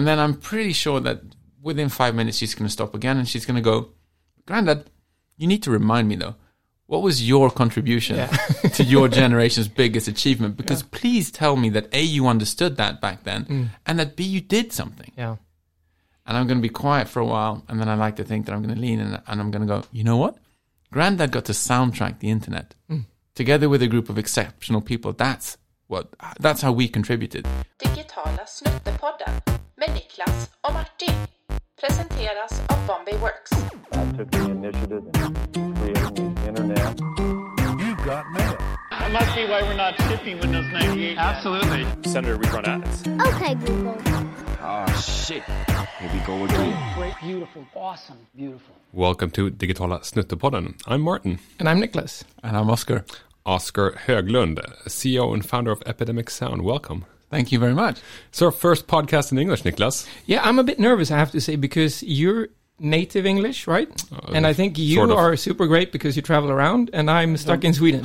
And then I'm pretty sure that within five minutes she's going to stop again and she's going to go, Grandad, you need to remind me though, what was your contribution Yeah. to your generation's biggest achievement? Because please tell me that A, you understood that back then, Mm. and that B, you did something. Yeah. And I'm going to be quiet for a while, and then I like to think that I'm going to lean in and I'm going to go, you know what? Granddad got to soundtrack the internet together with a group of exceptional people. That's what. That's how we contributed. Digitala snuttepodden med Niklas och Martin. Presenteras av Bombay Works. I took the initiative in creating the internet. You got mail. That must be why we're not shipping Windows 98. Absolutely. Senator, we run ads. Okay, Google. Great, beautiful, awesome, beautiful. Welcome to Digitala Snuttepodden. I'm Martin. And I'm Nicholas. And I'm Oscar. Oscar Höglund, CEO and founder of Epidemic Sound. Welcome. Thank you very much. It's our first podcast in English, Niklas. Yeah, I'm a bit nervous, I have to say, because you're native English, right? and I think you sort of. are super great because you travel around, and I'm stuck in Sweden.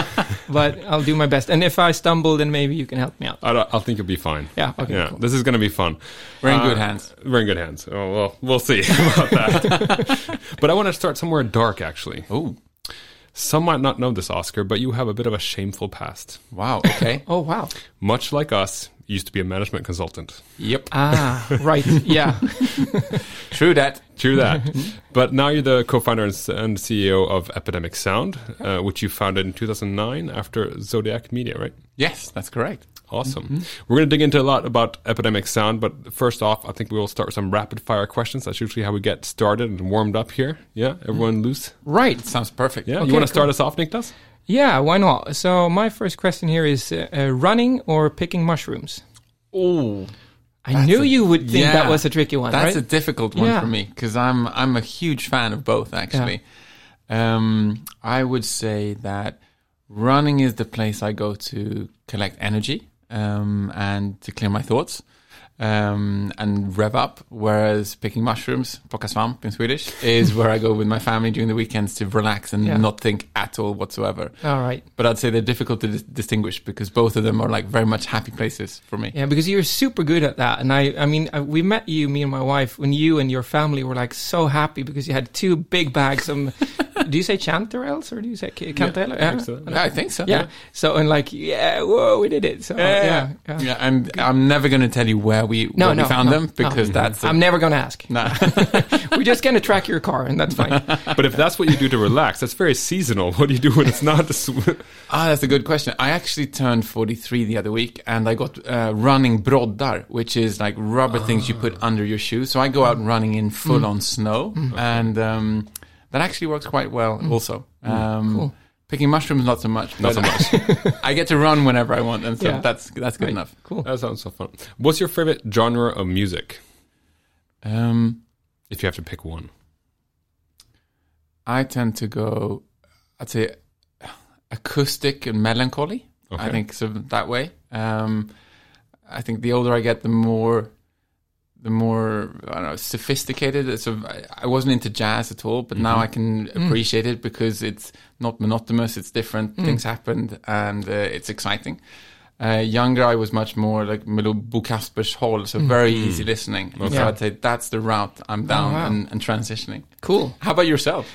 but I'll do my best. And if I stumble, then maybe you can help me out. I, I think you'll be fine. Yeah, okay, Yeah, cool. this is going to be fun. We're in Uh, good hands. We're in good hands. Oh, well, we'll see about that. but I want to start somewhere dark, actually. Oh, Some might not know this, Oscar, but you have a bit of a shameful past. wow. Okay. Oh, wow. Much like us, you used to be a management consultant. yep. Ah, right. Yeah. True that. True that. but now you're the co-founder and CEO of Epidemic Sound, uh, which you founded in 2009 after Zodiak Media, right? Yes, that's correct. Awesome. We're going to dig into a lot about Epidemic Sound, but first off, I think we will start with some rapid fire questions. That's usually how we get started and warmed up here. Yeah, everyone loose. Right. Sounds perfect. Yeah, Okay, you want to start us off, Niklas? Yeah, why not? So my first question here is uh, uh, running or picking mushrooms? Oh, I That's knew a- you would think that was a tricky one, that's right? a difficult one Yeah. for me because I'm I'm a huge fan of both. Actually, um, I would say that running is the place I go to collect energy um, and to clear my thoughts um, and rev up. Whereas picking mushrooms, plocka svamp in Swedish, is where I go with my family during the weekends to relax and Yeah. not think at all whatsoever. All right. But I'd say they're difficult to dis- distinguish because both of them are like very much happy places for me. Yeah, because you're super good at that. And I, I mean, uh, we met you, me and my wife, when you and your family were like so happy because you had two big bags of, do you say chanterelles or do you say ca- cantaloupe? I think so. Yeah, I think so. Yeah. So, and like, yeah, whoa, we did it. So, yeah. yeah. Yeah, and I'm never going to tell you where we, No, where we no, found no, them because no. that's I'm never going to ask. nah. We're just going to track your car and that's fine. But if that's what you do to relax, that's very seasonal. What do you do when it's not? The ah, that's a good question. I actually turned 43 the other week, and I got uh, running broddar, which is like rubber things you put under your shoes. So I go out running in full on snow, and um, that actually works quite well. Also, um, Cool. Picking mushrooms not so much. Not so much. I get to run whenever I want, and so Yeah. that's that's good Right. enough. Cool. that sounds so fun. What's your favorite genre of music, Um, if you have to pick one? I tend to go, I'd say, acoustic and melancholy. I Okay. think so that way. Um, I think the older I get, the more, the more I don't know, sophisticated. So I, I wasn't into jazz at all, but now mm-hmm. I can mm. appreciate it because it's not monotonous. It's different. Mm. Things happened, and uh, it's exciting. Uh, younger, I was much more like Milo Bo Kasper's Hall, so mm. very easy listening. And So I'd say that's the route I'm oh, down wow. and, and transitioning. Cool. How about yourself?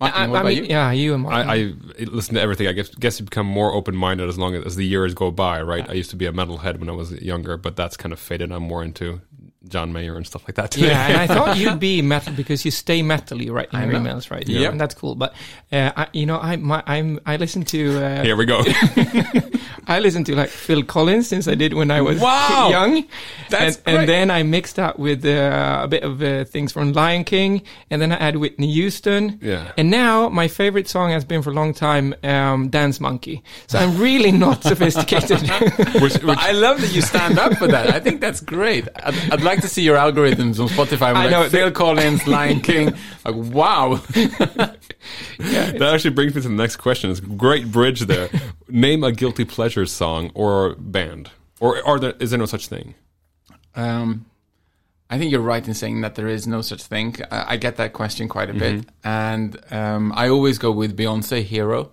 Martin, I, what I about mean, you? yeah, you and Martin. I, I listen to everything. I guess, guess you become more open minded as long as, as the years go by, right? I used to be a metalhead when I was younger, but that's kind of faded. I'm more into John Mayer and stuff like that today. Yeah, and I thought you'd be metal because you stay metal. You write in your emails, right? Yeah, and that's cool. But uh, I, you know, I my, I'm I listen to uh, Here we go. I listen to like Phil Collins since I did when I was Wow! young. That's and, great. and then I mixed that with uh, a bit of uh, things from Lion King, and then I add Whitney Houston. Yeah. And now my favorite song has been for a long time um, Dance Monkey. So I'm really not sophisticated. which, which, I love that you stand up for that. I think that's great. I'd, I'd like to see your algorithms on Spotify. I Like know. Phil Collins, Lion King. Like, wow. that actually brings me to the next question. It's a great bridge there. Name a guilty pleasure song or band, or are there is there no such thing? Um, I think you're right in saying that there is no such thing. I, I get that question quite a bit, and um, I always go with Beyonce "Hero."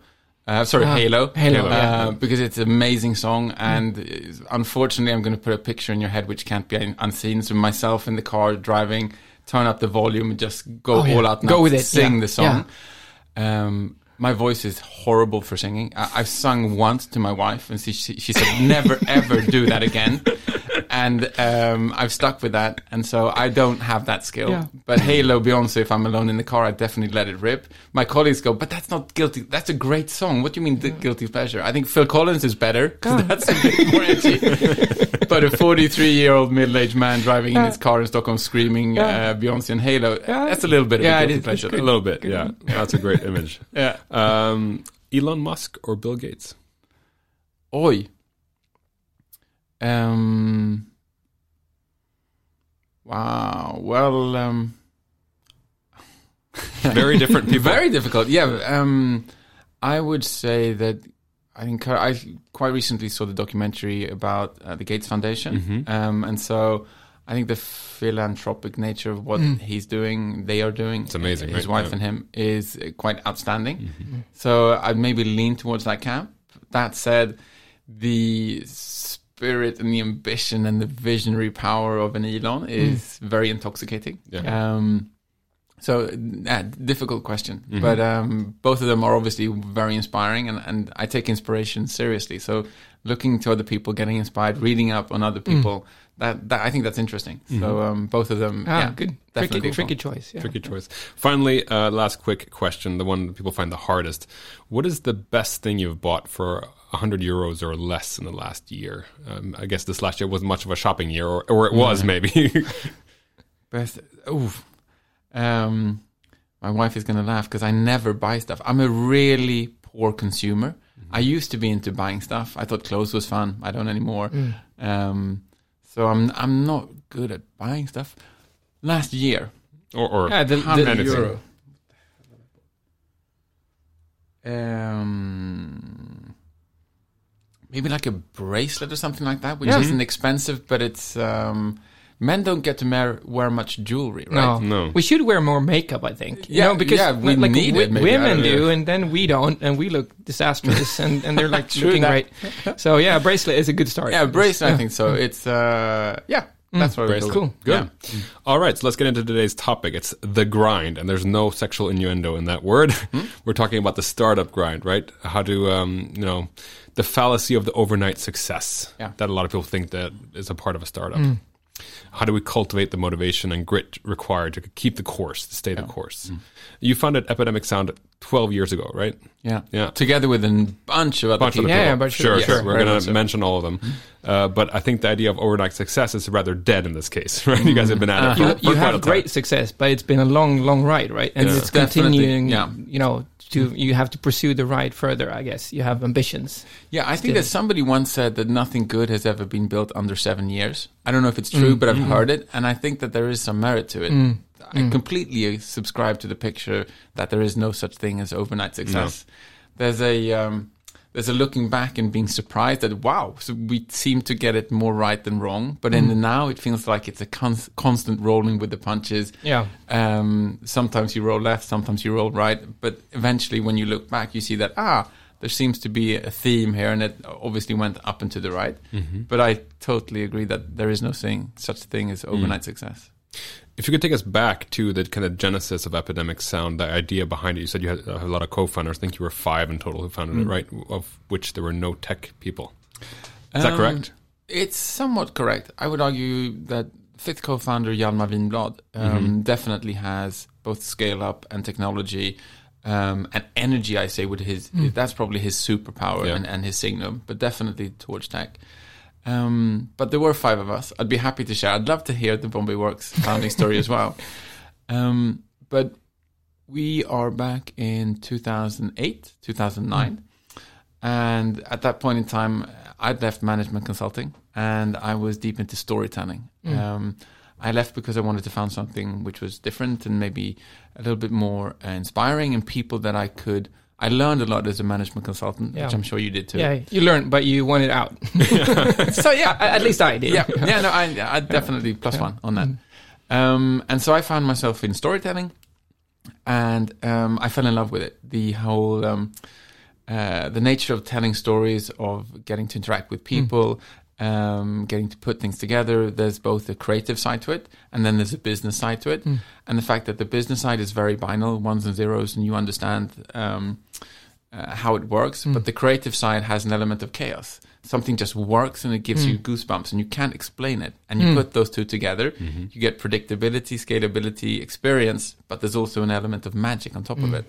Uh, sorry, Ah, Halo. Halo, Uh, yeah. because it's an amazing song, and uh, unfortunately, I'm going to put a picture in your head which can't be un- unseen. So myself in the car driving, turn up the volume, and just go Oh, yeah. all out, Go with it, sing yeah, the song. Um, my voice is horrible for singing. I- I've sung once to my wife, and she, she, she said, "Never ever do that again." And um, I've stuck with that, and so I don't have that skill. Yeah. But Halo, Beyonce, if I'm alone in the car, I definitely let it rip. My colleagues go, "But that's not guilty. That's a great song. What do you mean the guilty pleasure?" I think Phil Collins is better because that's a bit more edgy. but a 43 year old middle aged man driving in his car in Stockholm screaming Yeah. uh, Beyonce and Halo, Yeah. that's a little bit of a guilty is. pleasure. A little bit, yeah. That's a great image. Yeah. Um, Elon Musk or Bill Gates? Oj. Um, wow. Well, um, Very different people. very difficult. Yeah. Um, I would say that I think I quite recently saw the documentary about uh, the Gates Foundation, Mm-hmm. um, and so I think the philanthropic nature of what he's doing, they are doing, It's amazing, His right? wife Yeah. and him is uh, quite outstanding. Mm-hmm. So I'd maybe lean towards that camp. That said, the spirit and the ambition and the visionary power of an Elon is very intoxicating. Yeah. Um, so, uh, difficult question, Mm-hmm. but um, both of them are obviously very inspiring, and, and I take inspiration seriously. So, looking to other people, getting inspired, reading up on other people, that, that I think that's interesting. So, um, both of them, Ah, yeah, good. Tricky, fun. tricky choice. Yeah. Tricky choice. Finally, uh, last quick question, the one that people find the hardest. What is the best thing you've bought for 100 euros or less in the last year? Um, I guess this last year wasn't much of a shopping year, or, or it was maybe. Best. Oof. Um, my wife is gonna laugh because I never buy stuff. I'm a really poor consumer. I used to be into buying stuff. I thought clothes was fun. I don't anymore. Um, so I'm I'm not good at buying stuff. Last year, or, or Yeah, the, hundred the, euro. Um, maybe like a bracelet or something like that, which Yeah. isn't expensive, but it's um, men don't get to wear, wear much jewelry, right? No. No. we should wear more makeup. I think. You Yeah, know, because yeah, we like need wi- it, maybe, women don't know. do, and then we don't, and we look disastrous, and, and they're like True looking that. great. So yeah, bracelet is a good start. Yeah, bracelet. I think so. It's uh, yeah, that's what Bracelet. we're Cool. Good. All right, so let's get into today's topic. It's the grind, and there's no sexual innuendo in that word. We're talking about the startup grind, right? How to, um, you know, the fallacy of the overnight success Yeah. that a lot of people think that is a part of a startup. Mm. How do we cultivate the motivation and grit required to keep the course, to stay the course? Mm. You founded Epidemic Sound 12 years ago, right? Yeah, Yeah. Together with a bunch of other bunch of people. the Yeah, people. sure, sure, sure. yes, We're going to mention all of them. Mm-hmm. Uh, but I think the idea of overnight success is rather dead in this case, right? You guys have been at it uh-huh. for, you, for you have time. great success, but it's been a long, long ride, right? And Yeah. it's continuing. yeah. You know, to you have to pursue the ride further. I guess you have ambitions. Yeah, I think Still. that somebody once said that nothing good has ever been built under seven years. I don't know if it's Mm, true, but I've heard it, and I think that there is some merit to it. mm. I completely subscribe to the picture that there is no such thing as overnight success. There's a um, there's a looking back and being surprised that wow, so we seem to get it more right than wrong. But Mm. in the now, it feels like it's a cons- constant rolling with the punches. Yeah. Um, sometimes you roll left, sometimes you roll right, but eventually, when you look back, you see that ah, there seems to be a theme here, and it obviously went up and to the right. But I totally agree that there is no thing such thing as overnight success. If you could take us back to the kind of genesis of Epidemic Sound, the idea behind it, you said you had a lot of co-founders. I think you were five in total who founded Mm. it, right? Of which there were no tech people. Is that Um, correct? It's somewhat correct. I would argue that fifth co-founder Hjalmar Winblad um, definitely has both scale up and technology um, and energy. I say with his that's probably his superpower Yeah. and, and his signum, but definitely towards tech. Um, but there were five of us. I'd be happy to share. I'd love to hear the Bombay Works founding story as well. Um, but we are back in 2008, 2009. And at that point in time, I'd left management consulting and I was deep into storytelling. Um, I left because I wanted to found something which was different and maybe a little bit more uh, inspiring and people that I could. I learned a lot as a management consultant, Yeah. which I'm sure you did too. Yeah, you learned, but you want it out. So yeah, At least I did. yeah, yeah. No, I, I definitely plus one on that. Um, and so I found myself in storytelling, and um, I fell in love with it. The whole um, uh, the nature of telling stories, of getting to interact with people, um, getting to put things together. There's both a creative side to it, and then there's a business side to it. And the fact that the business side is very binary, ones and zeros, and you understand um, uh, how it works. But the creative side has an element of chaos. Something just works and it gives you goosebumps, and you can't explain it. And you put those two together, you get predictability, scalability, experience, but there's also an element of magic on top of it.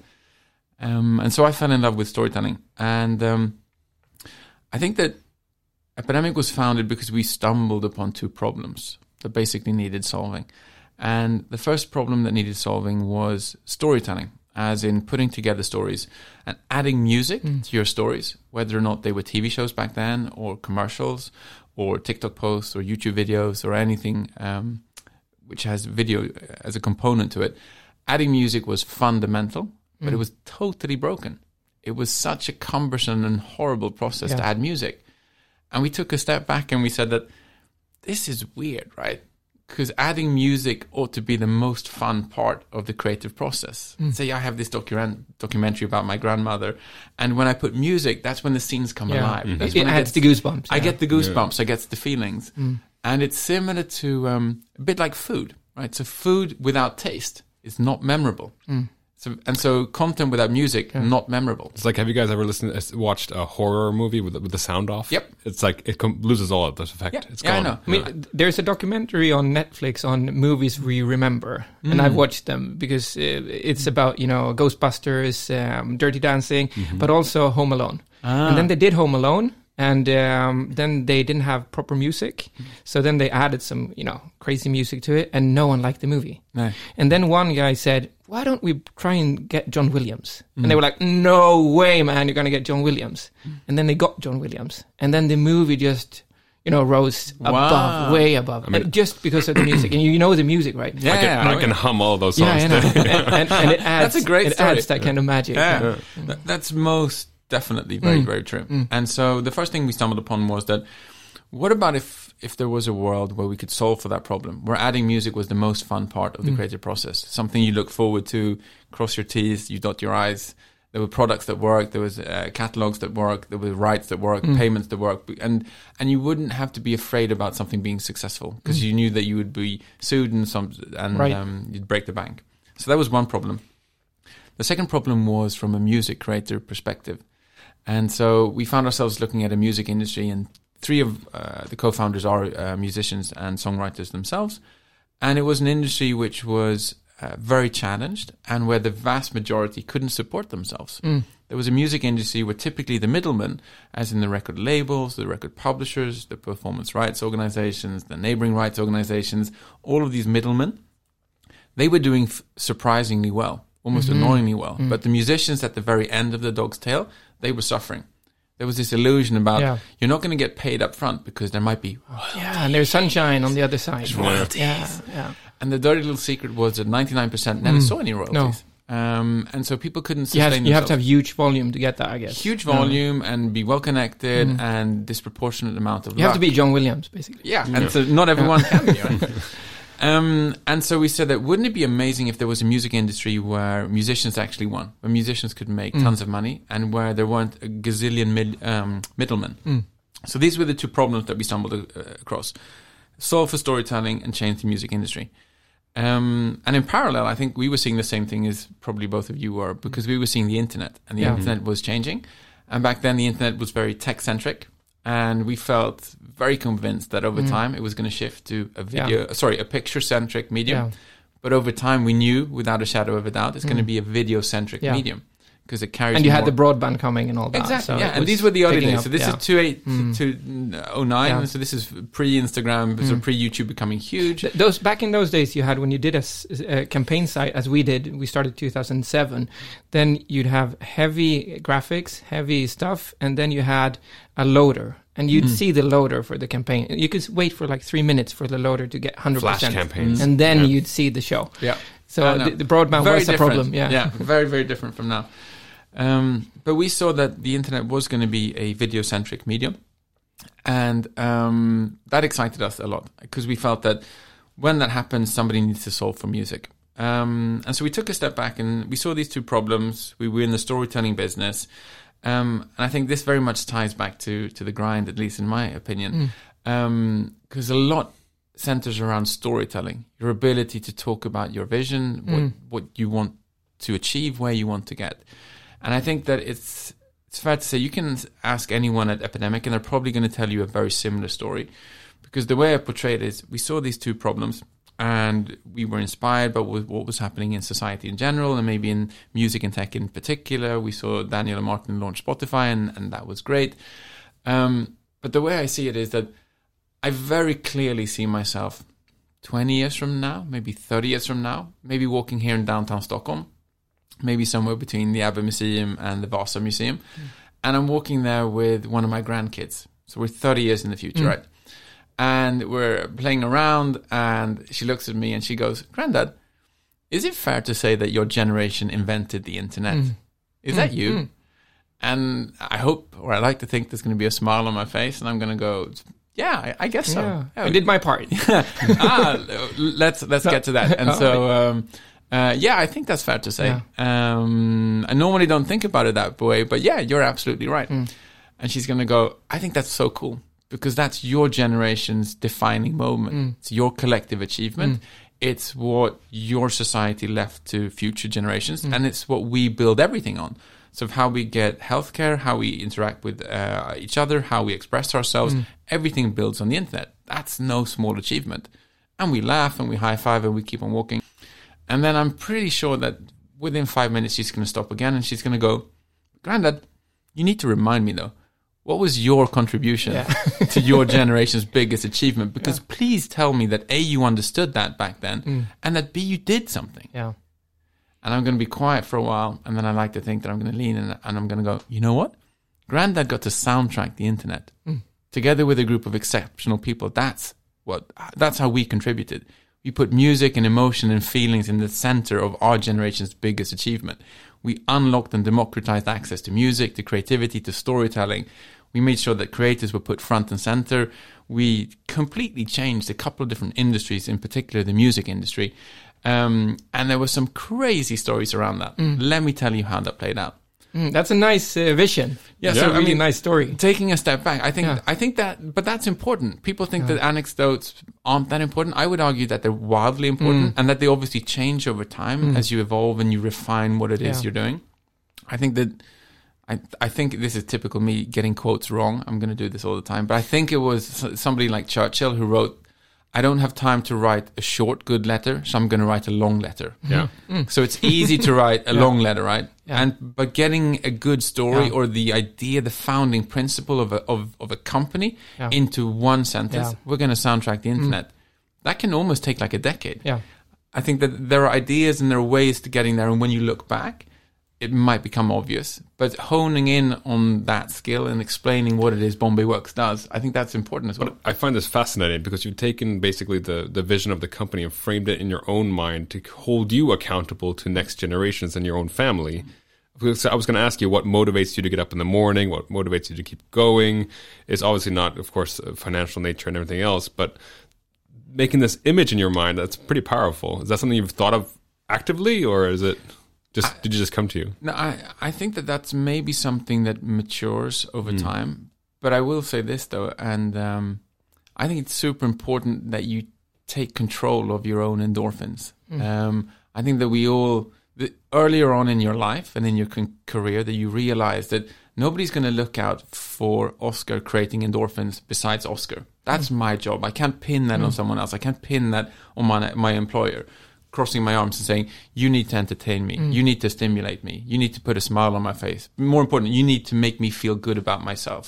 Um, and so I fell in love with storytelling. And um, I think that Epidemic was founded because we stumbled upon two problems that basically needed solving. And the first problem that needed solving was storytelling, as in putting together stories and adding music hmm. to your stories, whether or not they were TV shows back then, or commercials, or TikTok posts, or YouTube videos, or anything um, which has video uh, as a component to it. Adding music was fundamental, but it hmm. was totally broken. It was such a cumbersome and horrible process to add music. And we took a step back and we said that this is weird, right? Because adding music ought to be the most fun part of the creative process. Hmm. Say I have this document documentary about my grandmother, and when I put music, that's when the scenes come Yeah. alive. Mm-hmm. That's It, when it I adds get- the goosebumps. I yeah. get the goosebumps. I get the feelings, hmm. and it's similar to um, a bit like food, right? So food without taste is not memorable. Hmm. So and so content without music not memorable. It's like, have you guys ever listened, uh, watched a horror movie with the, with the sound off? Yep. It's like it com- loses all of this effect. Yeah. It's Yeah, I gone. know. I mean, there's a documentary on Netflix on movies we remember, and Mm. I've watched them because uh, it's about you know Ghostbusters, um, Dirty Dancing, Mm-hmm. but also Home Alone. Ah. And then they did Home Alone, and um, then they didn't have proper music, so then they added some you know crazy music to it, and no one liked the movie. No. And then one guy said, "Why don't we try and get John Williams?" And Mm. they were like, "No way, man! You're gonna get John Williams." And then they got John Williams, and then the movie just, you know, rose Wow. above, way above, mean- just because of the music. And you know the music, right? Yeah, I can, I can hum all those songs. yeah, I and, and, and it adds, That's a great it story. adds that kind of magic. Yeah, Th- that's most definitely very very true. And so the first thing we stumbled upon was that what about if if there was a world where we could solve for that problem, where adding music was the most fun part of the creative process, something you look forward to, cross your T's, you dot your I's. There were products that worked, there was uh, catalogs that worked, there were rights that worked, payments that worked, and and you wouldn't have to be afraid about something being successful because you knew that you would be sued and some and Right. um, you'd break the bank. So that was one problem. The second problem was from a music creator perspective. And so we found ourselves looking at a music industry, and three of uh, the co founders are uh, musicians and songwriters themselves. And it was an industry which was uh, very challenged and where the vast majority couldn't support themselves. There was a music industry where typically the middlemen, as in the record labels, the record publishers, the performance rights organizations, the neighboring rights organizations, all of these middlemen, they were doing f- surprisingly well, almost annoyingly well. But the musicians at the very end of the dog's tail, they were suffering. There was this illusion about Yeah. you're not going to get paid up front because there might be. Yeah, and there's sunshine on the other side. royalties. Yeah, yeah. And the dirty little secret was that 99% never mm. saw any royalties. Um, and so people couldn't You sustain have, you have to have huge volume to get that, I guess. huge volume and be well connected mm. and disproportionate amount of You have to be John Williams, basically. Yeah, mm. and so not everyone can be. Um, and so we said that wouldn't it be amazing if there was a music industry where musicians actually won, where musicians could make tons of money, and where there weren't a gazillion mid, um, middlemen. So these were the two problems that we stumbled uh, across: solve for storytelling and change the music industry. Um, and in parallel, I think we were seeing the same thing as probably both of you were, because we were seeing the internet, and the Yeah. internet was changing. And back then, the internet was very tech centric, and we felt very convinced that over mm. time it was going to shift to a video, sorry, a picture centric medium. Yeah. But over time, we knew without a shadow of a doubt it's going to mm. be a video centric Yeah. medium because it carries. And you more. had the broadband coming and all that. Exactly, so yeah. And these were the early picking days. up, So this yeah. is two eight mm. to oh nine. Yeah. So this is pre Instagram, so mm. pre YouTube becoming huge. Th- Those back in those days, you had when you did a campaign site, as we did. We started 2007. Then you'd have heavy graphics, heavy stuff, and then you had a loader, and you'd mm. see the loader for the campaign. You could wait for like three minutes for the loader to get 100%. Flash campaigns. and then Yeah. you'd see the show. Yeah. So I know. the, the broadband Very was a problem. Yeah. yeah, very very different from now. Um, but we saw that the internet was going to be a video centric medium, and um, that excited us a lot because we felt that when that happens, somebody needs to solve for music. Um, and so we took a step back and we saw these two problems. We were in the storytelling business. Um, and I think this very much ties back to to the grind, at least in my opinion, because a lot centers around storytelling, your ability to talk about your vision, what what you want to achieve, where you want to get. And I think that it's it's fair to say you can ask anyone at Epidemic, and they're probably going to tell you a very similar story, because the way I portray it is, we saw these two problems, and we were inspired by what what was happening in society in general, and maybe in music and tech in particular. We saw Daniel and Martin launch Spotify, and, and that was great. Um, but the way I see it is that I very clearly see myself 20 years from now, maybe 30 years from now, maybe walking here in downtown Stockholm, maybe somewhere between the ABBA Museum and the Vasa Museum. And I'm walking there with one of my grandkids. So we're 30 years in the future, right? And we're playing around, and she looks at me and she goes, Granddad, is it fair to say that your generation invented the internet? Is that you? And I hope, or I like to think, there's going to be a smile on my face, and I'm going to go, yeah, I, I guess so. Yeah, Yeah, I did my part. ah, let's let's get to that. And so, um, uh, yeah, I think that's fair to say. Um, I normally don't think about it that way, but yeah, you're absolutely right. And she's going to go. I think that's so cool because that's your generation's defining moment. It's your collective achievement. It's what your society left to future generations, and it's what we build everything on. So how we get healthcare, how we interact with uh, each other, how we express ourselves, everything builds on the internet. That's no small achievement. And we laugh and we high five and we keep on walking. And then I'm pretty sure that within five minutes she's going to stop again and she's going to go, Grandad, you need to remind me though, what was your contribution to your generation's biggest achievement? Because please tell me that A, you understood that back then, mm. and that B, you did something Yeah. and I'm going to be quiet for a while, and then I like to think that I'm going to lean in and I'm going to go, you know what? Granddad got to soundtrack the internet mm. together with a group of exceptional people. That's what. That's how we contributed. We put music and emotion and feelings in the center of our generation's biggest achievement. We unlocked and democratized access to music, to creativity, to storytelling. We made sure that creators were put front and center. We completely changed a couple of different industries, in particular the music industry. Um, and there were some crazy stories around that. Let me tell you how that played out. Mm, that's a nice uh, vision. Yeah, That's so I really mean- nice story. Taking a step back, I think Yeah. I think that, but that's important. People think that anecdotes aren't that important. I would argue that they're wildly important, Mm. and that they obviously change over time as you evolve and you refine what it is Yeah. you're doing. I think that I I think this is typical me getting quotes wrong. I'm going to do this all the time, but I think it was somebody like Churchill who wrote, "I don't have time to write a short good letter, so I'm going to write a long letter." Yeah. So it's easy to write a long letter, right? Yeah. And but getting a good story Yeah. or the idea, the founding principle of a of, of a company Yeah. into one sentence, Yeah. Mm. we're going to soundtrack the internet. That can almost take like a decade. Yeah. I think that there are ideas and there are ways to getting there, and when you look back, it might become obvious. But honing in on that skill and explaining what it is Bombay Works does, I think that's important as well. I find this fascinating because you've taken basically the, the vision of the company and framed it in your own mind to hold you accountable to next generations and your own family. So I was going to ask you what motivates you to get up in the morning, what motivates you to keep going. It's obviously not, of course, financial nature and everything else, but making this image in your mind, that's pretty powerful. Is that something you've thought of actively or is it just, did you just come to you? No, I, I think that that's maybe something that matures over time. But I will say this though, and um, I think it's super important that you take control of your own endorphins. Um, I think that we all the, earlier on in your life and in your con- career that you realize that nobody's going to look out for Oscar creating endorphins besides Oscar. That's my job. I can't pin that on someone else. I can't pin that on my my employer. Crossing my arms and saying, "You need to entertain me. You need to stimulate me. You need to put a smile on my face. More important, you need to make me feel good about myself."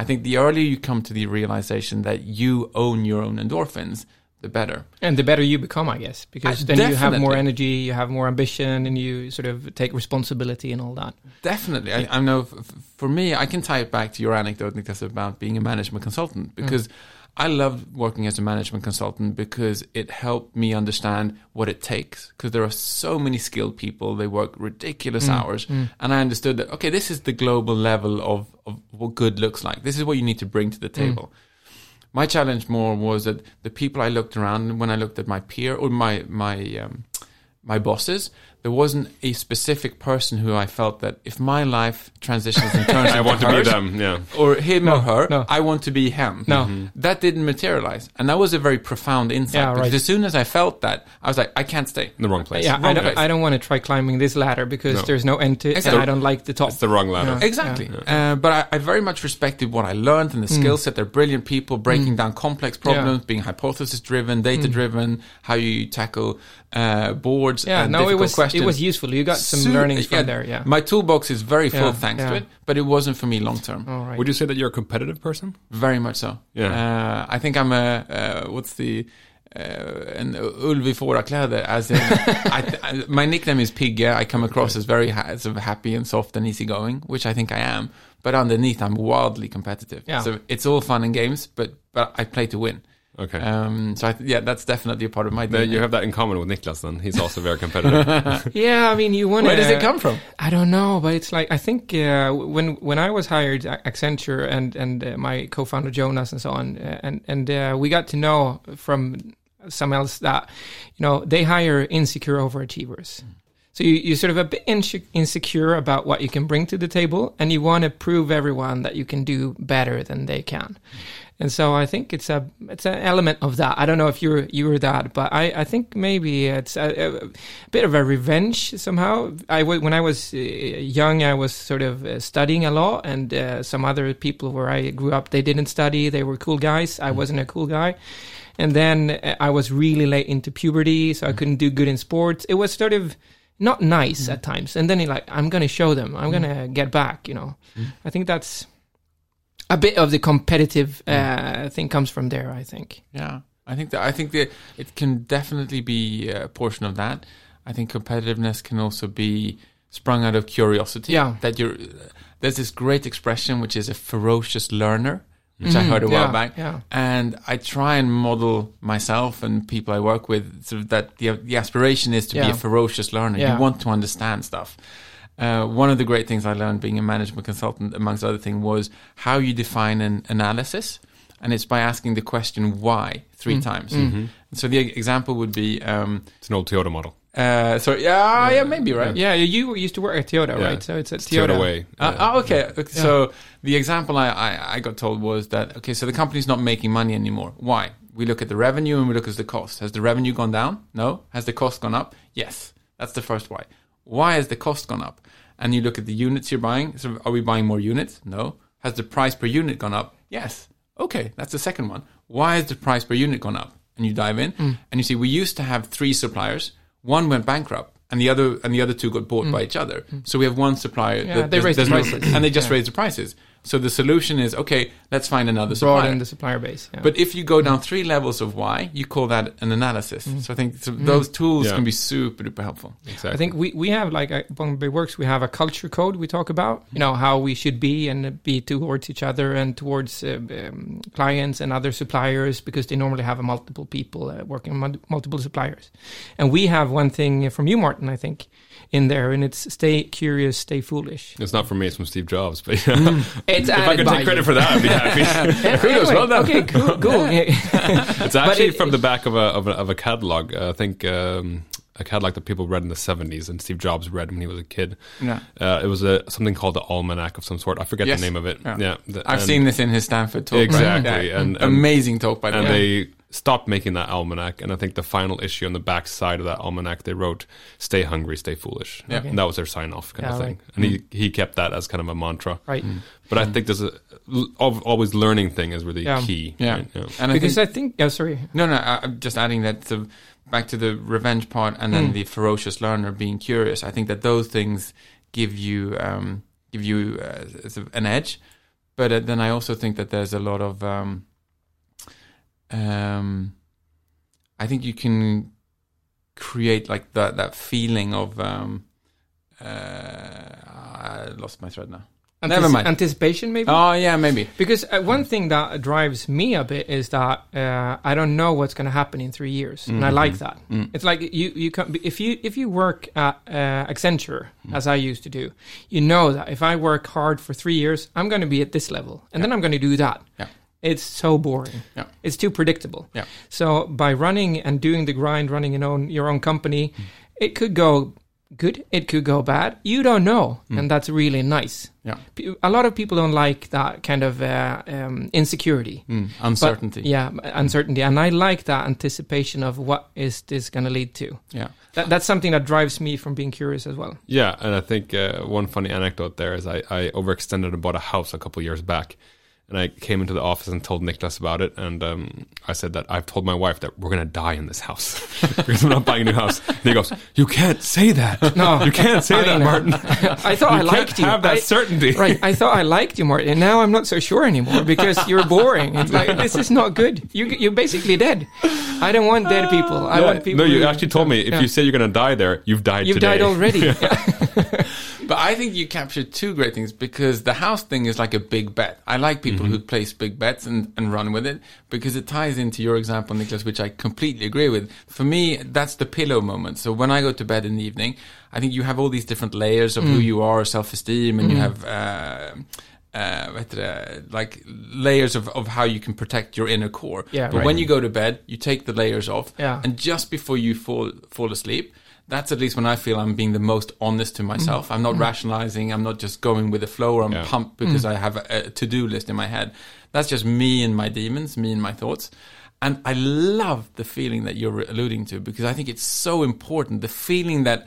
I think the earlier you come to the realization that you own your own endorphins, the better. And the better you become, I guess, because Uh, then you have more energy, you have more ambition, and you sort of take responsibility and all that. Definitely. I, I know f- f- for me, I can tie it back to your anecdote, Niklas, about being a management consultant because I loved working as a management consultant because it helped me understand what it takes. Because there are so many skilled people, they work ridiculous mm, hours. Mm. And I understood that, okay, this is the global level of, of what good looks like. This is what you need to bring to the mm. table. My challenge more was that the people I looked around when I looked at my peer or my my um, my bosses, there wasn't a specific person who I felt that if my life transitions and turns I want to be them. Yeah. or him or her, no. I want to be him. No. That didn't materialize. And that was a very profound insight. Yeah, because right. as soon as I felt that, I was like, I can't stay. In the wrong place. Yeah, I don't, place. I don't want to try climbing this ladder because No. there's no end to it, Exactly. and I don't like the top. It's the wrong ladder. Yeah. Exactly. Uh, but I, I very much respected what I learned and the Mm. skill set. They're brilliant people breaking down complex problems, being hypothesis driven, data Mm. driven, how you tackle uh, boards. yeah, and no, it was questions. it was useful. You got some Su- learnings from there. Yeah. My toolbox is very full Yeah, thanks yeah. to it, but it wasn't for me long term. All right. Would you say that you're a competitive person? Very much so. Yeah. Uh, I think I'm a, uh, what's the, uh, en ulv i fårakläder. As in, I, I, my nickname is Pigge. I come across as very ha- sort of happy and soft and easygoing, which I think I am. But underneath, I'm wildly competitive. Yeah. So it's all fun and games, but, but I play to win. Okay. Um, so I th- yeah, that's definitely a part of my DNA. you have that in common with Niklas. Then he's also very competitive. Yeah, I mean, you want. Where does it come from? I don't know, but it's like I think uh, when when I was hired at Accenture and and uh, my co-founder Jonas and so on, uh, and and uh, we got to know from some else that you know they hire insecure overachievers. So you, you're sort of a bit inse- insecure about what you can bring to the table, and you want to prove everyone that you can do better than they can. And so I think it's a it's an element of that. I don't know if you're you were that, but I, I think maybe it's a, a bit of a revenge somehow. I when I was uh, young, I was sort of uh, studying a lot, and uh, some other people where I grew up, they didn't study. They were cool guys. I wasn't a cool guy. And then uh, I was really late into puberty, so I couldn't do good in sports. It was sort of not nice mm-hmm. at times. And then he like, I'm gonna show them. I'm gonna mm-hmm. get back. You know, mm-hmm. I think that's a bit of the competitive uh, thing comes from there. I think. Yeah, I think that I think that it can definitely be a portion of that. I think competitiveness can also be sprung out of curiosity. Yeah. that you're. Uh, there's this great expression which is a ferocious learner, which I heard a while yeah, back. yeah. And I try and model myself and people I work with sort of that the, the aspiration is to be a ferocious learner. Yeah. You want to understand stuff. Uh, one of the great things I learned being a management consultant, amongst other things, was how you define an analysis. And it's by asking the question why three times. So the example would be, um, it's an old Toyota model. Uh, sorry, yeah, yeah, maybe, right? Yeah, you used to work at Toyota, Yeah. right? So it's at It's Toyota. Toyota way. Uh, oh, okay. So the example I, I, I got told was that okay, so the company's not making money anymore. Why? We look at the revenue and we look at the cost. Has the revenue gone down? No. Has the cost gone up? Yes. That's the first why. Why has the cost gone up? And you look at the units you're buying. So are we buying more units? No. Has the price per unit gone up? Yes. Okay, that's the second one. Why has the price per unit gone up? And you dive in and you see we used to have three suppliers. One went bankrupt and the other and the other two got bought mm. by each other. Mm. So we have one supplier Yeah, that they raised the prices. and they just Yeah. raise the prices. So the solution is okay. Let's find another supplier. Broaden the supplier base. Yeah. But if you go down three levels of why, you call that an analysis. Mm. So I think so those tools Yeah. can be super duper helpful. Exactly. I think we, we have like at Bombay Works, we have a culture code we talk about, you know, how we should be and be towards each other and towards uh, um, clients and other suppliers because they normally have a multiple people uh, working on multiple suppliers. And we have one thing from you, Martin, I think, in there, and it's stay curious, stay foolish. It's not from me, it's from Steve Jobs. But yeah. It's if I could take credit you. for that, I'd be happy. Kudos, well done. Okay, cool. cool. it's actually it- from the back of a of a, of a catalog. Uh, I think um, a catalog that people read in the seventies, and Steve Jobs read when he was a kid. Yeah. Uh, it was a something called the Almanac of some sort. I forget Yes. the name of it. Yeah. Yeah, the- I've seen this in his Stanford talk. right? Exactly, Yeah. and- and- amazing talk by the and way. they stopped making that almanac. And I think the final issue on the back side of that almanac, they wrote "Stay hungry, stay foolish." Yeah. and that was their sign off kind Yeah, of thing. right. And he he kept that as kind of a mantra. Right. But I think there's a always learning thing is really Yeah. key. Yeah. right? yeah. And I Because think, I think, oh, sorry. no, no, I, I'm just adding that to, back to the revenge part and then Mm. the ferocious learner being curious. I think that those things give you um, give you uh, an edge. But uh, then I also think that there's a lot of um, um, I think you can create like that that feeling of um, uh, I lost my thread now. Never mind. Anticipation, maybe? Oh yeah, maybe. Because uh, one thing that drives me a bit is that uh, I don't know what's going to happen in three years, and I like that. It's like you you can if you if you work at uh, Accenture as I used to do, you know that if I work hard for three years, I'm going to be at this level, and then I'm going to do that. Yeah. It's so boring. Yeah. It's too predictable. Yeah. So by running and doing the grind, running your own your own company, it could go good. It could go bad. You don't know, and that's really nice. Yeah. A lot of people don't like that kind of uh, um, insecurity. Mm, But- uncertainty. yeah, uncertainty, and I like that anticipation of what is this going to lead to. yeah. That, that's something that drives me from being curious as well. Yeah, and I think uh, one funny anecdote there is I, I overextended and bought a house a couple years back. And I came into the office and told Niklas about it. And um, I said that I've told my wife that we're going to die in this house because I'm not buying a new house. And he goes, You can't say that. No, You can't say I that, know. Martin. I thought I you liked can't you. have that I- certainty. right. I thought I liked you, Martin. And now I'm not so sure anymore because you're boring. It's like this is not good. You you're basically dead. I don't want dead people. I Yeah, want people. no, you who- actually told me if Yeah. you say you're going to die there, you've died You've today. died already. But I think you captured two great things because the house thing is like a big bet. I like people who place big bets and, and run with it because it ties into your example, Nicholas, which I completely agree with. For me, that's the pillow moment. So when I go to bed in the evening, I think you have all these different layers of who you are, self-esteem, and you have, uh, uh, vad heter det, like layers of, of how you can protect your inner core. Yeah, but right. when you go to bed, you take the layers off. Yeah. And just before you fall fall asleep, that's at least when I feel I'm being the most honest to mm-hmm. myself. I'm not mm-hmm. rationalizing. I'm not just going with the flow or I'm Yeah. pumped because mm. I have a, a to-do list in my head. That's just me and my demons, me and my thoughts. And I love the feeling that you're alluding to because I think it's so important. The feeling that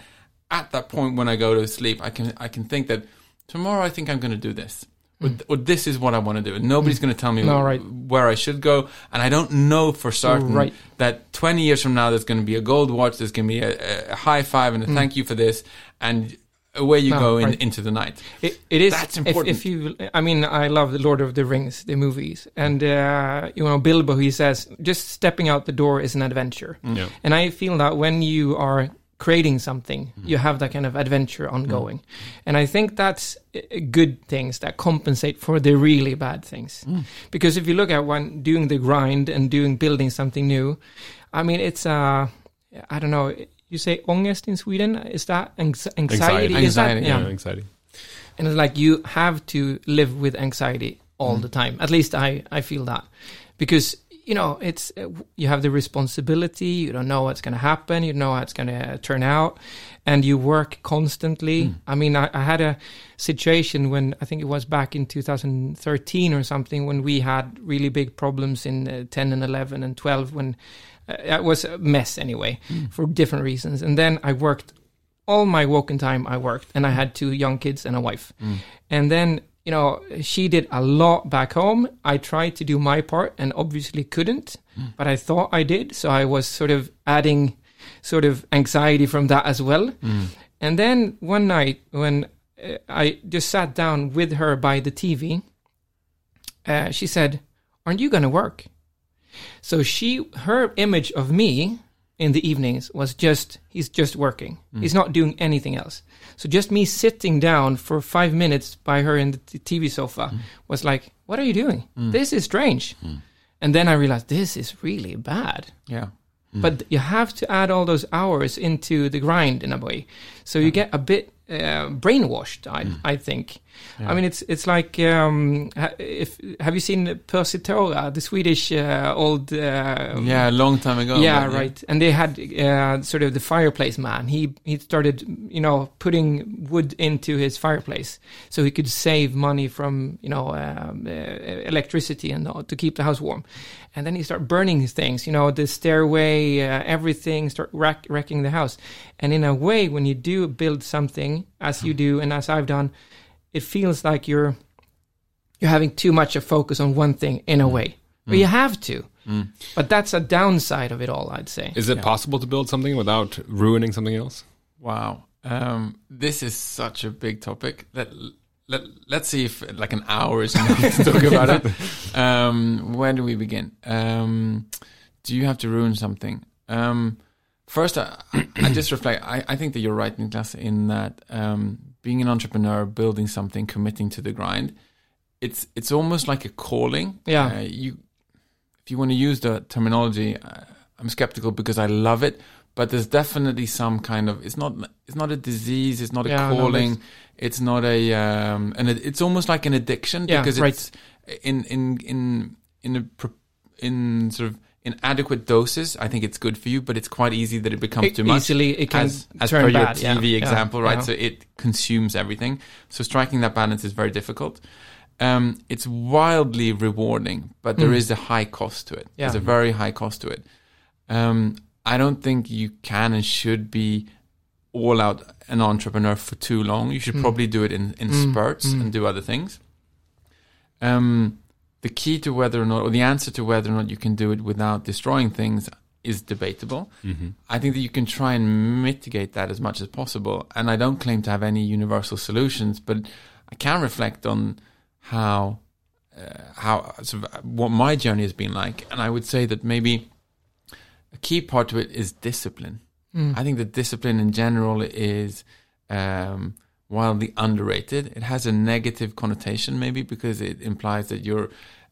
at that point when I go to sleep, I can I can think that tomorrow I think I'm going to do this. Or, or this is what I want to do. And nobody's mm. going to tell me No, right. where I should go. And I don't know for certain Right. that 20 years from now, there's going to be a gold watch, there's going to be a, a high five and a mm. thank you for this. And away you No, go in, right. into the night. It, it is. That's if- important. If, you, I mean, I love the Lord of the Rings, the movies, and uh, you know Bilbo. He says, just stepping out the door is an adventure, Yeah. and I feel that when you are creating something, mm-hmm. you have that kind of adventure mm-hmm. ongoing, and I think that's uh, uh, good things that compensate for the really bad things. Mm. Because if you look at when doing the grind and doing building something new, I mean, it's uh, I don't know. You say ångest in Sweden? Is that anx- anxiety? Anxiety. Is that, Anxiety, Yeah, anxiety. and it's like you have to live with anxiety all mm. the time at least i i feel that because you know it's uh, you have the responsibility you don't know what's going to happen you don't know how it's going to turn out and you work constantly. I mean I, I had a situation when i think it was back in 2013 or something when we had really big problems in uh, 10 and 11 and 12 when uh, it was a mess anyway for different reasons. And then i worked all my walking time I worked and I had two young kids and a wife. And then, you know, she did a lot back home. I tried to do my part and obviously couldn't, but I thought I did. So I was sort of adding sort of anxiety from that as well. And then one night when uh, I just sat down with her by the TV, uh, she said, Aren't you going to work? So she, her image of me in the evenings was just, he's just working. Mm. He's not doing anything else. So just me sitting down for five minutes by her in the t- TV sofa mm. was like, what are you doing? Mm. This is strange. And then I realized this is really bad. Yeah. But you have to add all those hours into the grind in a way. So you get a bit uh, brainwashed, I, I think. I mean, it's it's like um, ha- if have you seen Percy tårar, the Swedish uh, old uh, Yeah, a long time ago. yeah, right. And they had uh, sort of the fireplace man. He he started, you know, putting wood into his fireplace so he could save money from, you know, um, uh, electricity and to keep the house warm. And then he started burning his things, you know, the stairway, uh, everything, start wreck, wrecking the house. And in a way, when you do build something, as you do and as I've done, it feels like you're you're having too much a focus on one thing in a way. But you have to. But that's a downside of it all, I'd say. Is it possible to build something without ruining something else? Wow. Um, this is such a big topic. Let, let, let's see if like an hour is enough to talk about it. Um, where do we begin? Um, do you have to ruin something? Um, first, I, I just reflect. I, I think that you're right, Niklas, in that um, being an entrepreneur, building something, committing to the grind, it's it's almost like a calling. Yeah. Uh, you, if you want to use the terminology, uh, I'm skeptical because I love it, but there's definitely some kind of it's not it's not a disease, it's not a Yeah, calling, there's- it's not a um, and it, it's almost like an addiction Yeah, because right. it's in in in in a pro- in sort of in adequate doses, I think it's good for you, but it's quite easy that it becomes E- too much. easily it can as, as turn per your bad, yeah, TV yeah, example, right? yeah. So it consumes everything. So striking that balance is very difficult. Um, it's wildly rewarding, but there is a high cost to it. Mm. Yeah. There's a very high cost to it. Um, I don't think you can and should be all out an entrepreneur for too long. You should Mm. probably do it in, in spurts and do other things. Um, the key to whether or not, or the answer to whether or not you can do it without destroying things is debatable. I think that you can try and mitigate that as much as possible. And I don't claim to have any universal solutions, but I can reflect on how uh, how sort of what my journey has been like, and I would say that maybe a key part to it is discipline. I think that discipline in general is um, wildly underrated. It has a negative connotation, maybe because it implies that you're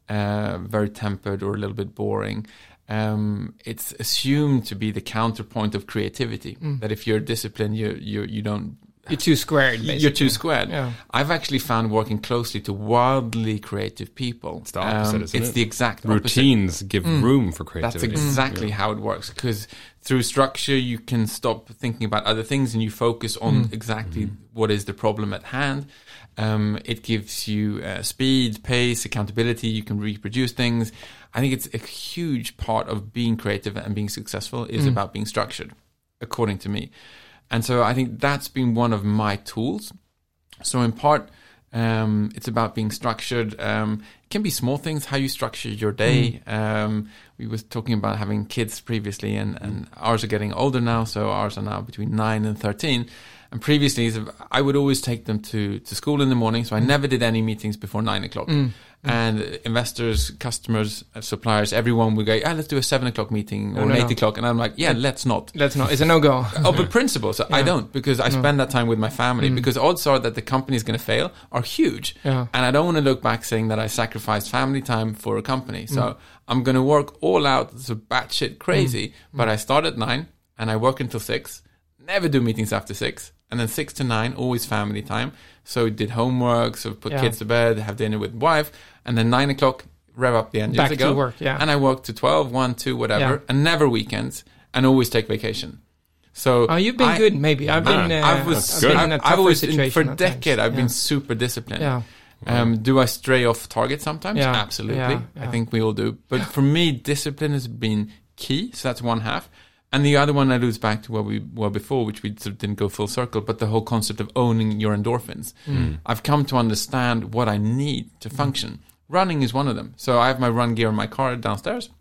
uh, very tempered or a little bit boring. Um, it's assumed to be the counterpoint of creativity. That if you're disciplined, you you you don't You're too squared. Basically. you're too squared. Yeah. I've actually found working closely to wildly creative people. It's the opposite, um, isn't it's it? the exact opposite. Routines give mm. room for creativity. That's creativity. exactly how it works. Because through structure, you can stop thinking about other things and you focus on mm. exactly mm-hmm. what is the problem at hand. Um, it gives you uh, speed, pace, accountability. You can reproduce things. I think it's a huge part of being creative and being successful is mm. about being structured, according to me. And so I think that's been one of my tools. So in part, um, it's about being structured. Um, it can be small things, how you structure your day. Um, we were talking about having kids previously, and, and ours are getting older now. So ours are now between nine and thirteen. And previously, I would always take them to, to school in the morning. So I never did any meetings before nine o'clock. Mm. And investors, customers, uh, suppliers, everyone would go, ah, let's do a seven o'clock meeting or no, an eight no. o'clock. And I'm like, yeah, let's not. Let's not. It's a no go. Oh, but principle. So I don't because I spend that time with my family mm. because odds are that the company is going to fail are huge. Yeah. And I don't want to look back saying that I sacrificed family time for a company. So mm. I'm going to work all out, so batshit crazy. But I start at nine and I work until six. Never do meetings after six. And then six to nine, always family time. So did homework, so put Yeah. kids to bed, have dinner with wife, and then nine o'clock, rev up the engines Back to to go. work, yeah. And I work to 12, 1, 2, whatever, Yeah. and never weekends, and always take vacation. So Oh, you've been I- good. Maybe I've been. Uh, I was I've good. been in a I've, tougher I've always, in- situation for a at times. decade, I've Yeah. been super disciplined. Yeah. Um, do I stray off target sometimes? Yeah. Absolutely. Yeah. I think we all do. But for me, discipline has been key. So that's one half. And the other one alludes back to where we were before, which we sort of didn't go full circle, but the whole concept of owning your endorphins. Mm. I've come to understand what I need to function. Running is one of them. So I have my run gear in my car downstairs.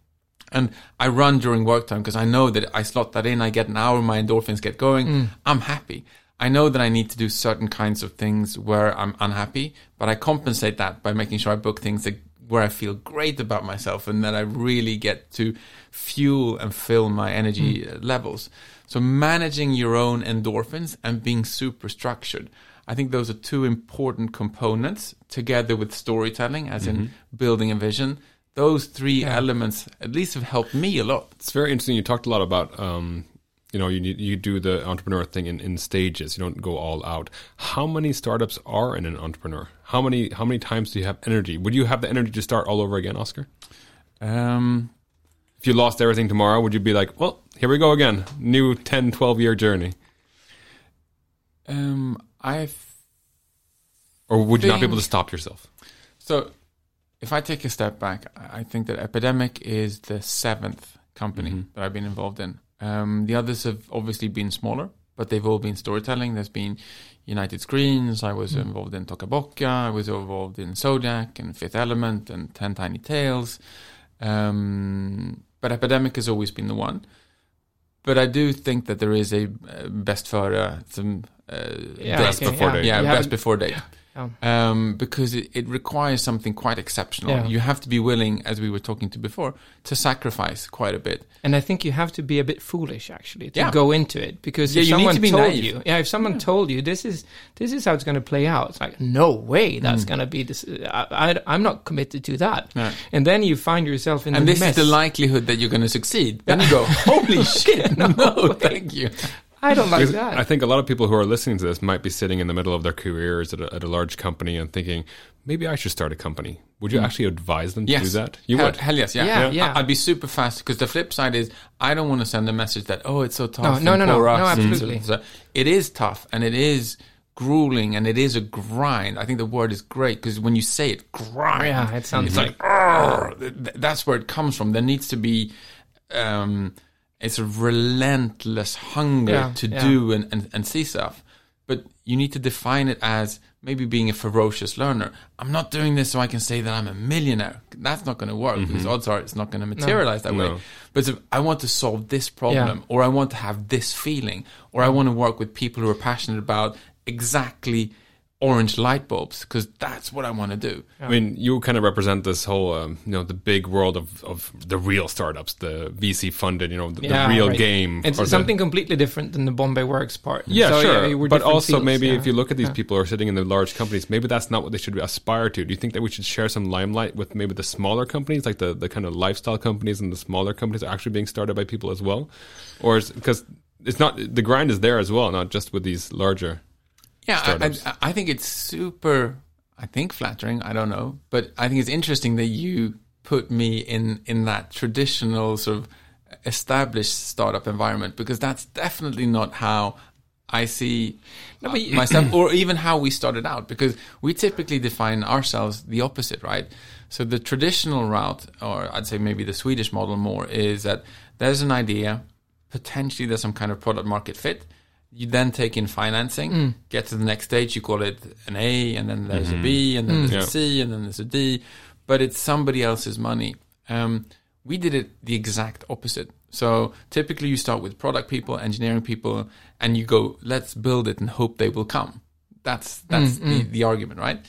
And I run during work time because I know that I slot that in, I get an hour, my endorphins get going, I'm happy. I know that I need to do certain kinds of things where I'm unhappy, but I compensate that by making sure I book things that, where I feel great about myself and that I really get to fuel and fill my energy uh, levels. So managing your own endorphins and being super structured. I think those are two important components together with storytelling, as in building a vision. Those three elements at least have helped me a lot. It's very interesting. You talked a lot about, um, you know, you need- you do the entrepreneur thing in, in stages. You don't go all out. How many startups are in an entrepreneur? How many how many times do you have energy? Would you have the energy to start all over again, Oscar? Um, If you lost everything tomorrow, would you be like, well, here we go again, new 10, 12 year journey? um, I've Or would you not be able to stop yourself? So, if I take a step back, I I think that Epidemic is the seventh company that I've been involved in. Um, the others have obviously been smaller, but they've all been storytelling. There's been United Screens. I was involved in Tokaboka. I was involved in Zodiak and Fifth Element and Ten Tiny Tales. Um, but Epidemic has always been the one. But I do think that there is a uh, best före, some uh, Yeah. Best before date. Yeah, best before date Yeah. um, because it, it requires something quite exceptional. Yeah. You have to be willing, as we were talking to before, to sacrifice quite a bit. And I think you have to be a bit foolish actually to Yeah. go into it because if someone to be told naive. you, yeah, if someone told you this is this is how it's going to play out, it's like no way Mm. that's going to be this. I, I, am not committed to that. No. And then you find yourself in And the this mess. is the likelihood that you're going to succeed. Then you go, holy shit, no, thank you. I don't like that. I think a lot of people who are listening to this might be sitting in the middle of their careers at a, at a large company and thinking, maybe I should start a company. Would you actually advise them to Mm. Yes. do that? You hell, would. Hell yes, yeah. Yeah, yeah. I- I'd be super fast because the flip side is I don't want to send a message that oh it's so tough. No, no, no, no. No, absolutely. so- so- it is tough and it is grueling and it is a grind. I think the word is great because when you say it, grind. Yeah, it sounds it's like- like "Arr!" Th- th- that's where it comes from. There needs to be. Um, it's a relentless hunger Yeah, to yeah. do and, and, and see stuff. But you need to define it as maybe being a ferocious learner. I'm not doing this so I can say that I'm a millionaire. That's not going to work mm-hmm. because odds are it's not going to materialize that way. No. But if I want to solve this problem, Yeah. or I want to have this feeling, or I want to work with people who are passionate about exactly orange light bulbs because that's what I want to do. I mean, you kind of represent this whole, um, you know, the big world of, of the real startups, the VC funded, you know, the, Yeah, the real right. game. It's or the- something completely different than the Bombay Works part. Yeah, So, sure. you were but also, fields, maybe yeah. if you look at these Yeah. people who are sitting in the large companies, maybe that's not what they should aspire to. Do you think that we should share some limelight with maybe the smaller companies, like the, the kind of lifestyle companies and the smaller companies are actually being started by people as well? Or because it's not the grind is there as well, not just with these larger. Yeah, I, startups. I, I think it's super. I think flattering. I don't know, but I think it's interesting that you put me in in that traditional sort of established startup environment because that's definitely not how I see No, myself, or even how we started out. Because we typically define ourselves the opposite, right? So the traditional route, or I'd say maybe the Swedish model more, is that there's an idea, potentially there's some kind of product market fit. You then take in financing, mm. get to the next stage, you call it an A, and then there's a B, mm-hmm. and then there's Yeah. a C, and then there's a D, but it's somebody else's money. Um, we did it the exact opposite. So typically you start with product people, engineering people, and you go, let's build it and hope they will come. That's that's mm, mm. the, the argument, right?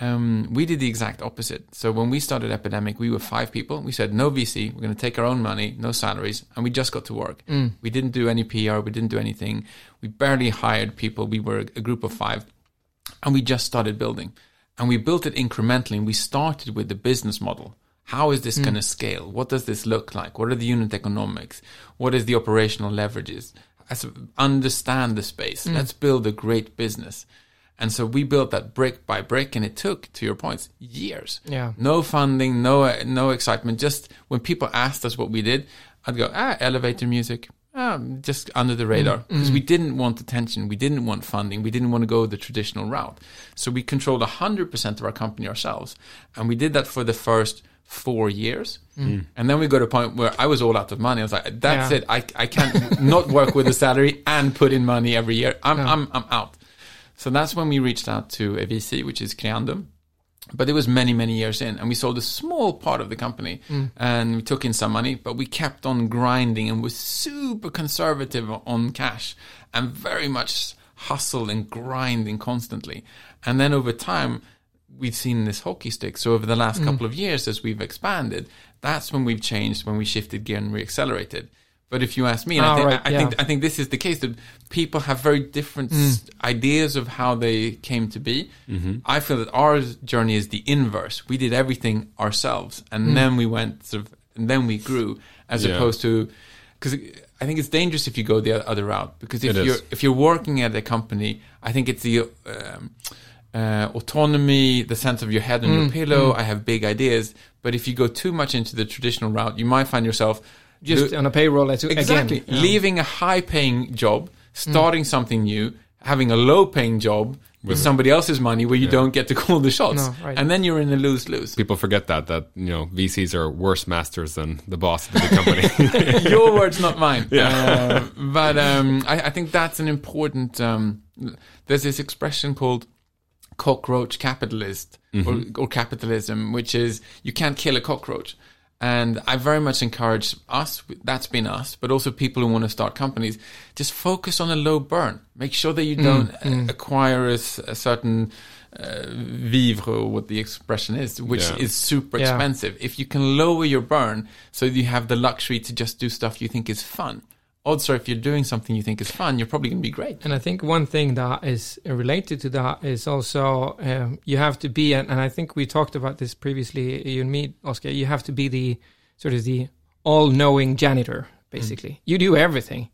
Um, we did the exact opposite. So when we started Epidemic, we were five people. We said no VC. We're going to take our own money, no salaries, and we just got to work. Mm. We didn't do any PR. We didn't do anything. We barely hired people. We were a group of five, and we just started building. And we built it incrementally. And we started with the business model. How is this mm. going to scale? What does this look like? What are the unit economics? What is the operational leverages? As understand the space. Mm. Let's build a great business. And so we built that brick by brick, and it took, to your points, years. Yeah. No funding, no no excitement. Just when people asked us what we did, I'd go, ah, elevator music, ah, just under the radar, because we didn't want attention, we didn't want funding, we didn't want to go the traditional route. So we controlled hundred percent of our company ourselves, and we did that for the first four years. And then we got to a point where I was all out of money. I was like, that's Yeah. it. I, I can't not work with a salary and put in money every year. I'm, I'm, I'm out. So that's when we reached out to a VC, which is Creandum. But it was many, many years in, and we sold a small part of the company, mm. and we took in some money, but we kept on grinding and was super conservative on cash, and very much hustle and grinding constantly. And then over time, we've seen this hockey stick. So over the last mm. couple of years, as we've expanded, that's when we've changed, when we shifted gear and reaccelerated. But if you ask me, and I, Ah, think, right, I, yeah. think I think this is the case that people have very different s- ideas of how they came to be. I feel that our journey is the inverse. We did everything ourselves, and then we went sort of, and then we grew, as Yeah. opposed to because I think it's dangerous if you go the other route. Because if It is. you're if you're working at a company, I think it's the um, uh, autonomy, the sense of your head on your pillow. I have big ideas, but if you go too much into the traditional route, you might find yourself Just do- on a payroll as Exactly. again. Yeah. Leaving a high paying job, starting something new, having a low paying job with somebody else's money where you don't get to call the shots. No, right. And then you're in a lose lose. People forget that that you know VCs are worse masters than the boss of the company. Your words, not mine. Yeah. Uh, but um, I, I think that's an important. Um, there's this expression called cockroach capitalist or, or capitalism, which is you can't kill a cockroach. And I very much encourage us, that's been us, but also people who want to start companies, just focus on a low burn. Make sure that you don't uh, acquire a certain uh, vivre, what the expression is, which Yeah. is super Yeah. expensive. If you can lower your burn so you have the luxury to just do stuff you think is fun, odds are if you're doing something you think is fun, you're probably going to be great. And I think one thing that is related to that is also um, you have to be, and, and I think we talked about this previously, you and me, Oscar. You have to be the sort of the all-knowing janitor basically. You do everything.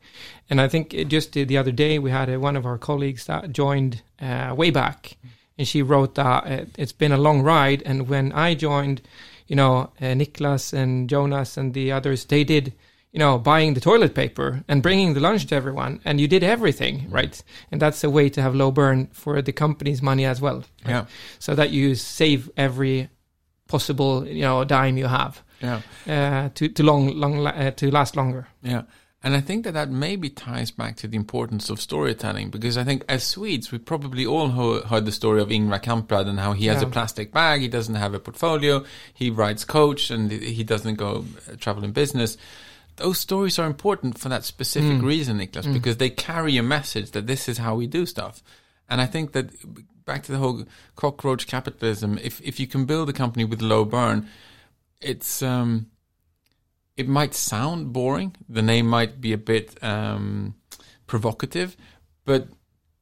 And I think just the other day we had uh, one of our colleagues that joined uh, way back, and she wrote that uh, it's been a long ride. And when I joined, you know, uh, Niklas and Jonas and the others, they did, you know, buying the toilet paper and bringing the lunch to everyone, and you did everything, right? And that's a way to have low burn for the company's money as well. right? Yeah. So that you save every possible, you know, dime you have Yeah. uh, to to long long uh, to last longer. Yeah. And I think that that maybe ties back to the importance of storytelling because I think as Swedes, we probably all ho- heard the story of Ingvar Kamprad and how he has Yeah. a plastic bag, he doesn't have a portfolio, he rides coach and he doesn't go uh, travel in business. Those stories are important for that specific reason, Niklas, because they carry a message that this is how we do stuff. And I think that back to the whole cockroach capitalism, if, if you can build a company with low burn, it's, um, it might sound boring. The name might be a bit um, provocative, but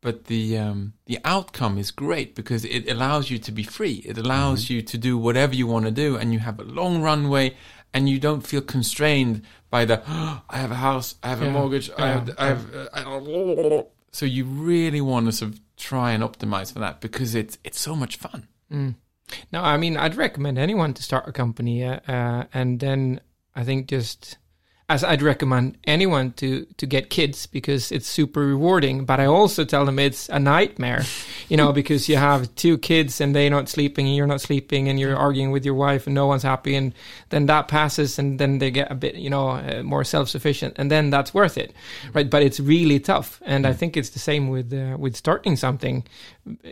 but the um, the outcome is great because it allows you to be free. It allows you to do whatever you want to do, and you have a long runway, and you don't feel constrained by the I have a house, I have a Yeah, mortgage, I have, I have. Uh, I, so you really want to sort of try and optimize for that because it's it's so much fun. No, I mean I'd recommend anyone to start a company, uh, uh, and then I think just as I'd recommend anyone to to get kids because it's super rewarding. But I also tell them it's a nightmare, you know, because you have two kids and they're not sleeping and you're not sleeping and you're arguing with your wife and no one's happy, and then that passes and then they get a bit, you know, uh, more self sufficient, and then that's worth it, right? But it's really tough, and I think it's the same with uh, with starting something,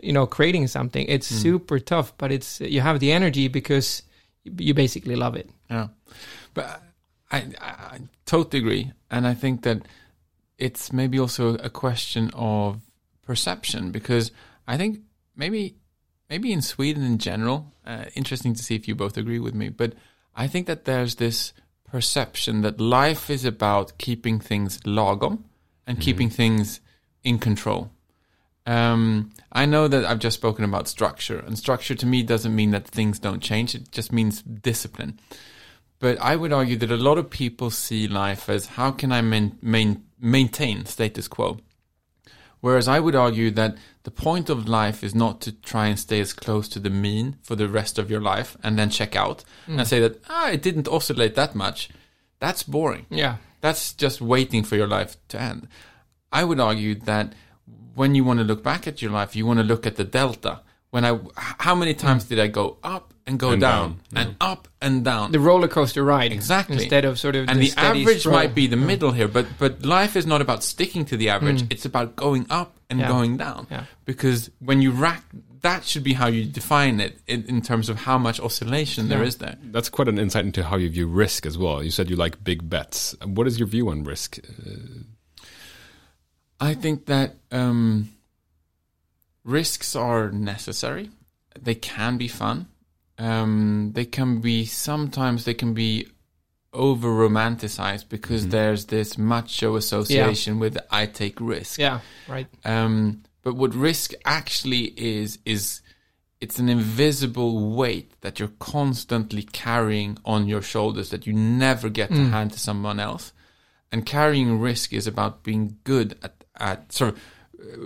you know, creating something. It's super tough, but it's you have the energy because you basically love it. Yeah, but I, I, totally agree, and I think that it's maybe also a question of perception because I think maybe maybe in Sweden in general, uh, interesting to see if you both agree with me, but I think that there's this perception that life is about keeping things lagom and keeping things in control. Um, I know that I've just spoken about structure, and structure to me doesn't mean that things don't change. It just means discipline. But I would argue that a lot of people see life as how can I main, main, maintain status quo? Whereas I would argue that the point of life is not to try and stay as close to the mean for the rest of your life and then check out and say that, ah, it didn't oscillate that much. That's boring. Yeah, That's just waiting for your life to end. I would argue that when you want to look back at your life, you want to look at the delta. When I, how many times did I go up and go And down, down, and up and down? the roller coaster ride Exactly. instead of sort of and the, steady average stroll. might be the middle here, but but life is not about sticking to the average. It's about going up and Yeah. going down. Yeah. Because when you rack, that should be how you define it in, in terms of how much oscillation there Yeah. is there. That's quite an insight into how you view risk as well. You said you like big bets. What is your view on risk? Uh, I think that um, risks are necessary. They can be fun. Um, they can be sometimes they can be over romanticized because there's this macho association with I take risk. Yeah, right. Um, but what risk actually is is it's an invisible weight that you're constantly carrying on your shoulders that you never get to hand to someone else. And carrying risk is about being good at at sort of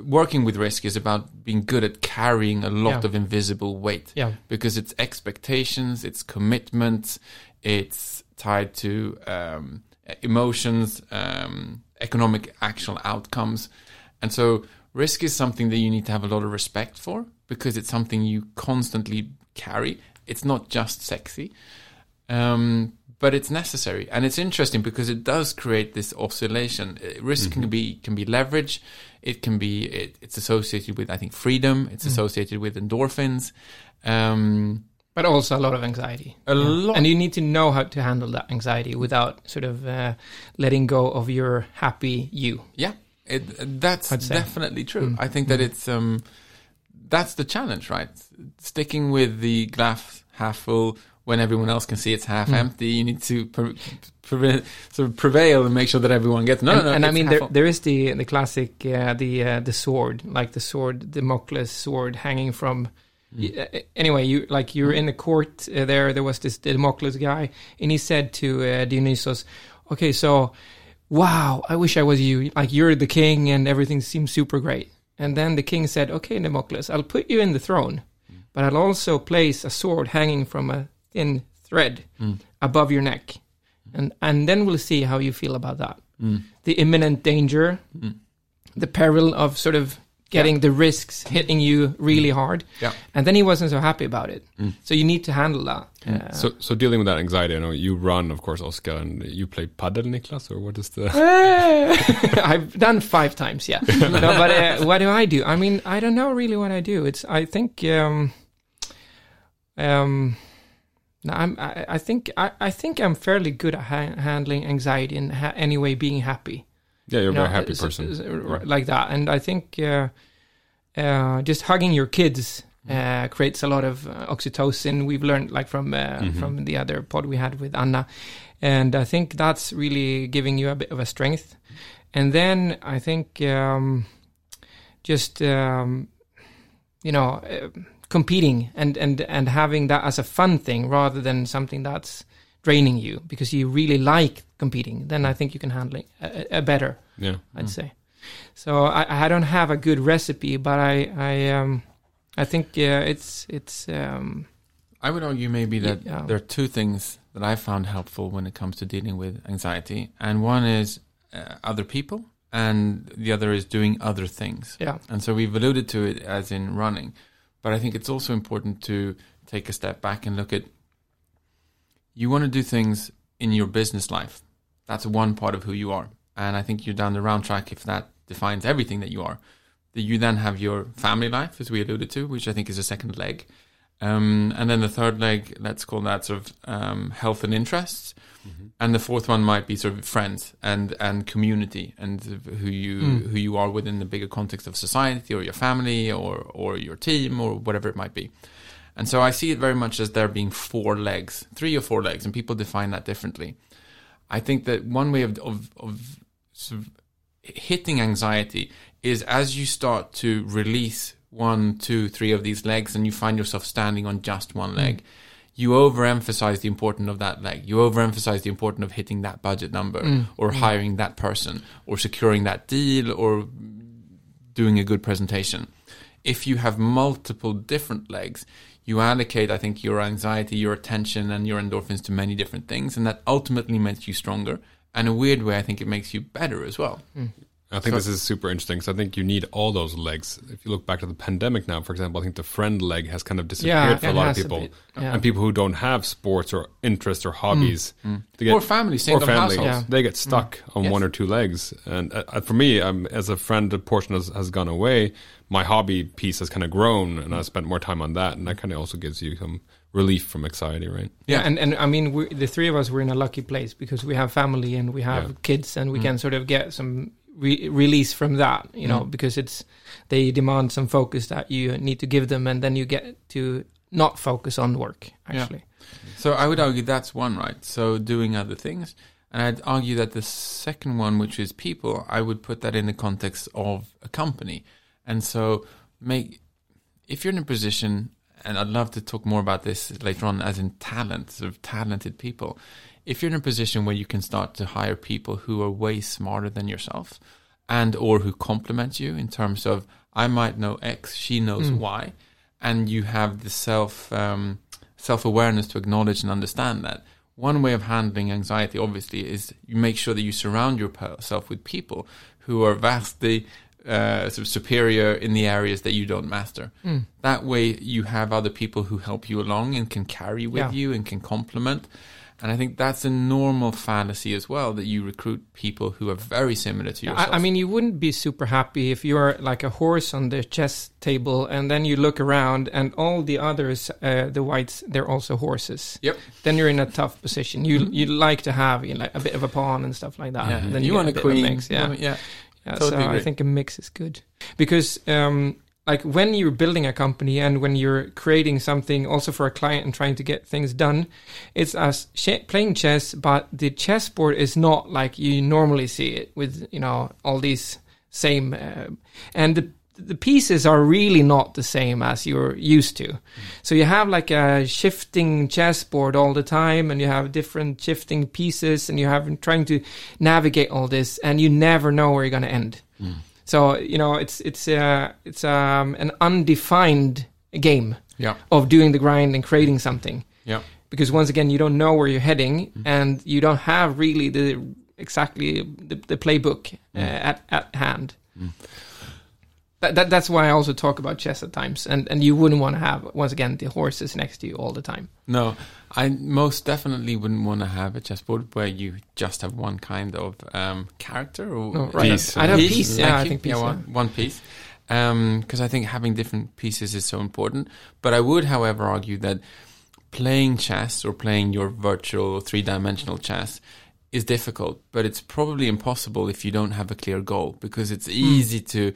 working with risk is about being good at carrying a lot Yeah. of invisible weight Yeah. because it's expectations, it's commitments, it's tied to um, emotions, um, economic actual outcomes, and so risk is something that you need to have a lot of respect for because it's something you constantly carry. It's not just sexy, um, but it's necessary, and it's interesting because it does create this oscillation. Uh, Risk can be can be leverage. It can be it, it's associated with I think freedom. It's associated with endorphins. Um, But also a lot of anxiety. a lot. And you need to know how to handle that anxiety without sort of uh, letting go of your happy you. Yeah, it, that's definitely true. Mm. I think that it's um, that's the challenge, right? Sticking with the glass half full when everyone else can see it's half Mm. empty. You need to pre- pre- sort of prevail and make sure that everyone gets. No, and, no, and I mean, there, there is the the classic uh, the uh, the sword, like the sword, Damocles sword hanging from. Hmm. uh, Anyway, you like you're in the court uh, there. There was this Damocles guy, and he said to uh, Dionysos, "Okay, so wow, I wish I was you. Like you're the king and everything seems super great. And then the king said, okay, Damocles, I'll put you in the throne, but I'll also place a sword hanging from a thin thread above your neck. And, and then we'll see how you feel about that. The imminent danger, the peril of sort of getting the risks hitting you really hard. Yeah. And then he wasn't so happy about it. So you need to handle that. Uh, So, so dealing with that anxiety, I know you run, of course, Oscar, and you play padel, Niklas, or what is the? I've done five times, yeah. no, but uh, what do I do? I mean, I don't know really what I do. It's I think um, um, I'm I, I think I, I think I'm fairly good at ha- handling anxiety and ha- anyway being happy. Yeah, you're a very know, happy s- person. s- r- like that. And I think uh, uh, just hugging your kids uh, creates a lot of uh, oxytocin. We've learned like from uh, Mm-hmm. from the other pod we had with Anna, and I think that's really giving you a bit of a strength. And then I think um, just um, you know uh, competing and and and having that as a fun thing rather than something that's draining you because you really like competing. Then I think you can handle it uh, uh, better. Yeah. I'd say. So I, I don't have a good recipe, but I I um I think uh, it's it's um I would argue maybe that Yeah. there are two things that I found helpful when it comes to dealing with anxiety, and one is uh, other people, and the other is doing other things. yeah And so we've alluded to it as in running, but I think it's also important to take a step back and look at you want to do things in your business life. That's one part of who you are. And I think you're down the round track if that defines everything that you are. That you then have your family life, as we alluded to, which I think is a second leg. Um, and then the third leg, let's call that sort of um, health and interests. And the fourth one might be sort of friends and, and community and who you who you are within the bigger context of society or your family or or your team or whatever it might be. And so I see it very much as there being four legs, three or four legs, and people define that differently. I think that one way of of, of sort of hitting anxiety is as you start to release one, two, three of these legs, and you find yourself standing on just one hmm. leg. You overemphasize the importance of that leg. You overemphasize the importance of hitting that budget number, hmm. or hmm. hiring that person, or securing that deal, or doing a good presentation. If you have multiple different legs, you allocate, I think, your anxiety, your attention, and your endorphins to many different things, and that ultimately makes you stronger. And a weird way, I think it makes you better as well. I think this is super interesting because I think you need all those legs. If you look back to the pandemic now, for example, I think the friend leg has kind of disappeared Yeah, for a lot of people. bit, yeah. And people who don't have sports or interests or hobbies. They get, Or family, single family. Yeah. they get stuck on Yes. one or two legs. And uh, uh, for me, um, as a friend, a portion has, has gone away. My hobby piece has kind of grown, and I spent more time on that, and that kind of also gives you some relief from anxiety, right? yeah and and I mean we, the three of us were in a lucky place because we have family and we have Yeah. kids and we can sort of get some re- release from that you know mm. because it's they demand some focus that you need to give them and then you get to not focus on work actually So I would argue that's one, right? So doing other things. And I'd argue that the second one, which is people, I would put that in the context of a company. And so make if you're in a position, and I'd love to talk more about this later on, as in talent, sort of talented people. If you're in a position where you can start to hire people who are way smarter than yourself, and or who complement you in terms of I might know X, she knows Y, and you have the self um, self awareness to acknowledge and understand that. One way of handling anxiety, obviously, is you make sure that you surround yourself with people who are vastly uh, sort of superior in the areas that you don't master. That way, you have other people who help you along and can carry with Yeah. you and can complement. And I think that's a normal fallacy as well that you recruit people who are very similar to yourself. I, I mean, you wouldn't be super happy if you're like a horse on the chess table, and then you look around, and all the others, uh, the whites, they're also horses. Yep. Then you're in a tough position. You you like to have you know, like a bit of a pawn and stuff like that. yeah. Then you, get want a queen. mix, yeah. yeah. Yeah, Totally so I think a mix is good. Because, um, like, when you're building a company and when you're creating something also for a client and trying to get things done, it's as ch- playing chess, but the chessboard is not like you normally see it with you know all these same uh, and the the pieces are really not the same as you're used to. So you have like a shifting chessboard all the time, and you have different shifting pieces, and you have trying to navigate all this, and you never know where you're going to end. So you know, it's it's uh, it's um, an undefined game Yeah. of doing the grind and creating something Yeah. because once again you don't know where you're heading and you don't have really the exactly the, the playbook uh, at, at hand that, that, that's why i also talk about chess at times and, and you wouldn't want to have once again the horses next to you all the time No, I most definitely wouldn't want to have a chessboard where you just have one kind of um, character or No, right. Piece. I'd have piece, yeah, Thank I you. think piece, Yeah, yeah. one, one piece. Because I think having different pieces is so important. But I would, however, argue that playing chess or playing your virtual three-dimensional chess is difficult, but it's probably impossible if you don't have a clear goal because it's easy to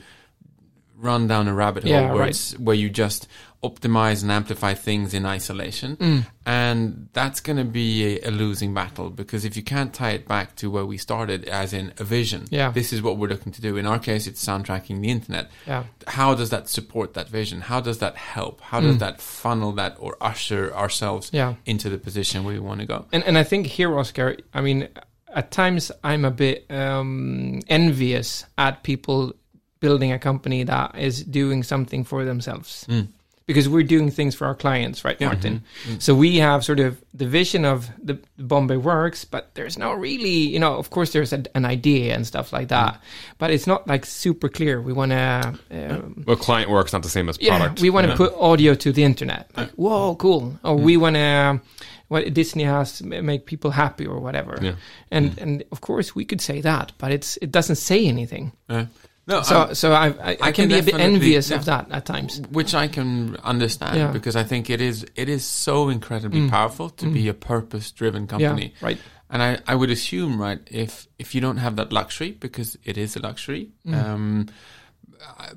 run down a rabbit hole. Yeah, where, right. it's, where you just optimize and amplify things in isolation. Hmm. And that's going to be a, a losing battle because if you can't tie it back to where we started, as in a vision, Yeah. this is what we're looking to do. In our case, it's soundtracking the internet. yeah How does that support that vision? How does that help? How does that funnel that or usher ourselves yeah into the position where we want to go? and and i think here oscar i mean at times i'm a bit um, envious at people building a company that is doing something for themselves mm. because we're doing things for our clients right martin mm-hmm. mm. so we have sort of the vision of the bombay works but there's no really you know of course there's a, an idea and stuff like mm. that but it's not like super clear we want to um, Well, client work's not the same as yeah, product. we want to Yeah. put audio to the internet. Like, whoa, cool. Or we want to, what Disney has make people happy or whatever. Yeah. And and of course we could say that, but it's it doesn't say anything. Uh, no, So I'm- so I I, I, can, can be a bit envious of that at times. which I can understand Yeah. because I think it is it is so incredibly powerful to be a purpose driven company. Yeah, right. And I, I would assume, right, if if you don't have that luxury, because it is a luxury, um, uh,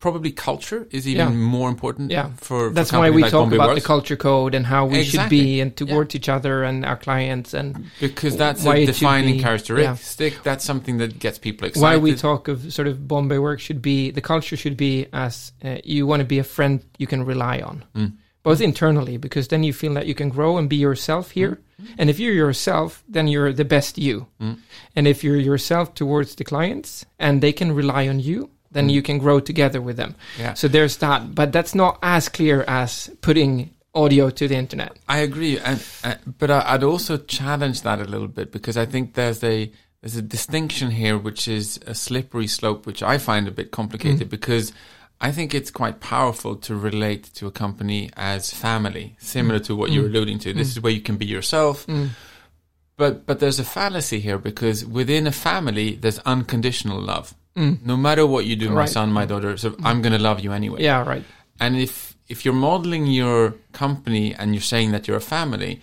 probably culture is even Yeah. more important. Yeah. for That's for a why we like talk Bombay about Works, the culture code and how we should be and towards each other and our clients and because that's why a defining be- characteristic. That's something that gets people excited. why we talk of sort of Bombay work should be the culture should be as uh, you want to be a friend you can rely on, Mm. both internally because then you feel that you can grow and be yourself here, Mm. and if you're yourself, then you're the best you, and if you're yourself towards the clients and they can rely on you. Then you can grow together with them. Mm. Yeah. So there's that, but that's not as clear as putting audio to the internet. I agree, and uh, but I, I'd also challenge that a little bit because I think there's a there's a distinction here which is a slippery slope, which I find a bit complicated because I think it's quite powerful to relate to a company as family, similar to what you're alluding to. This is where you can be yourself. But but there's a fallacy here because within a family there's unconditional love. No matter what you do, my Right. son, my daughter, so I'm going to love you anyway. Yeah, right. And if if you're modeling your company and you're saying that you're a family,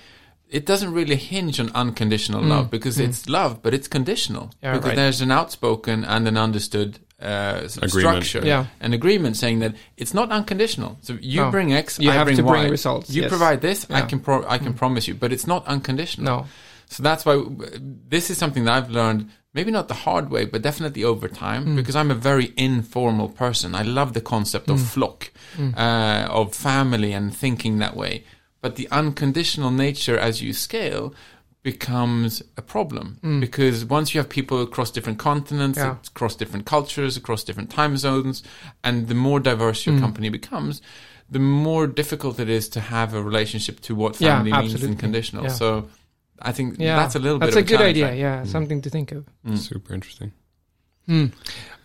it doesn't really hinge on unconditional love because it's love, but it's conditional Mm. Yeah, because right. there's an outspoken and an understood uh, structure, Yeah. an agreement saying that it's not unconditional. So you No. bring X, You I have bring to bring Y. results, You yes. provide this, I Yeah. Mm. can pro- I can promise you, but it's not unconditional. No. So that's why this is something that I've learned, maybe not the hard way, but definitely over time, Mm. because I'm a very informal person. I love the concept Mm. of flock, uh, of family, and thinking that way. But the unconditional nature as you scale becomes a problem because once you have people across different continents, Mm. Yeah. across different cultures, across different time zones, and the more diverse Mm. your company becomes, the more difficult it is to have a relationship to what Yeah, family means absolutely. in conditional. Yeah. So I think Yeah, that's a little That's bit a good idea. right? Yeah, something to think of. Super interesting.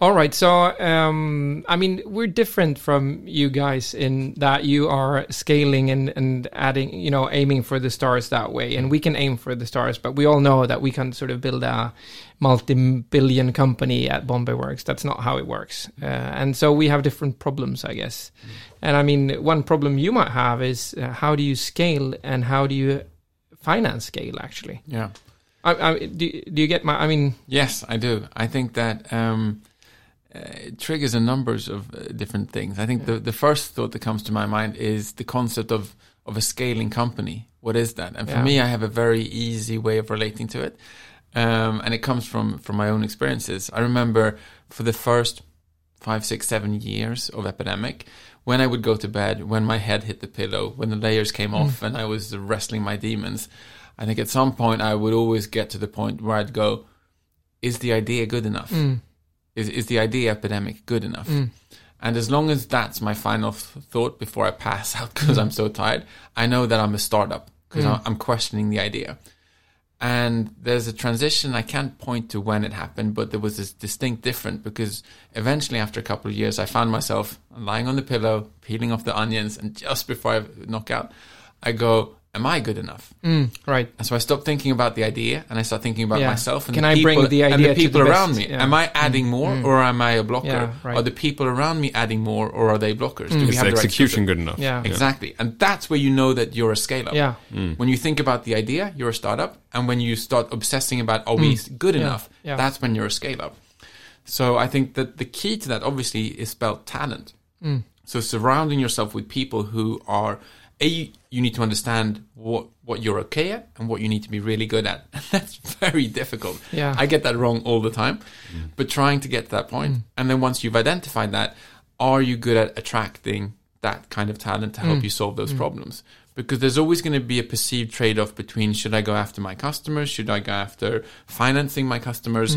All right. So, um, I mean, we're different from you guys in that you are scaling and, and adding, you know, aiming for the stars that way. And we can aim for the stars, but we all know that we can sort of build a multi billion company at Bombay Works. That's not how it works. Uh, and so we have different problems, I guess. And I mean, one problem you might have is uh, how do you scale and how do you finance scale, actually? Yeah. I, I, do, do you get my, I mean, Yes, I do. I think that um, uh, it triggers a numbers of uh, different things. I think the, the first thought that comes to my mind is the concept of, of a scaling company. What is that? And for Yeah. me, I have a very easy way of relating to it. Um, and it comes from, from my own experiences. I remember for the first five, six, seven years of epidemic, when I would go to bed, when my head hit the pillow, when the layers came hmm. off, and I was wrestling my demons, I think at some point I would always get to the point where I'd go, "Is the idea good enough? Hmm. Is is the idea epidemic good enough?" Hmm. And as long as that's my final th- thought before I pass out because I'm so tired, I know that I'm a startup because I'm, I'm questioning the idea. And there's a transition. I can't point to when it happened, but there was this distinct difference because eventually, after a couple of years, I found myself lying on the pillow, peeling off the onions, and just before I knock out, I go, "Am I good enough?" Right. And so I stopped thinking about the idea and I start thinking about Yeah. myself and Can the I bring people, the and idea the to people the around best? me. Yeah. Mm. Am I adding more or am I a blocker? Yeah, right. Are the people around me adding more or are they blockers? Do we Is have the execution system? good enough? Yeah. Exactly. And that's where you know that you're a scale up. Yeah. When you think about the idea, you're a startup. And when you start obsessing about, are we good enough? Mm. Yeah. That's when you're a scale up. So I think that the key to that obviously is spelled talent. Mm. So surrounding yourself with people who are a you need to understand what what you're okay at and what you need to be really good at. And that's very difficult. Yeah. I get that wrong all the time. But trying to get to that point. Mm. and then once you've identified that, are you good at attracting that kind of talent to help mm. you solve those mm. problems? Because there's always going to be a perceived trade-off between should I go after my customers, should I go after financing my customers?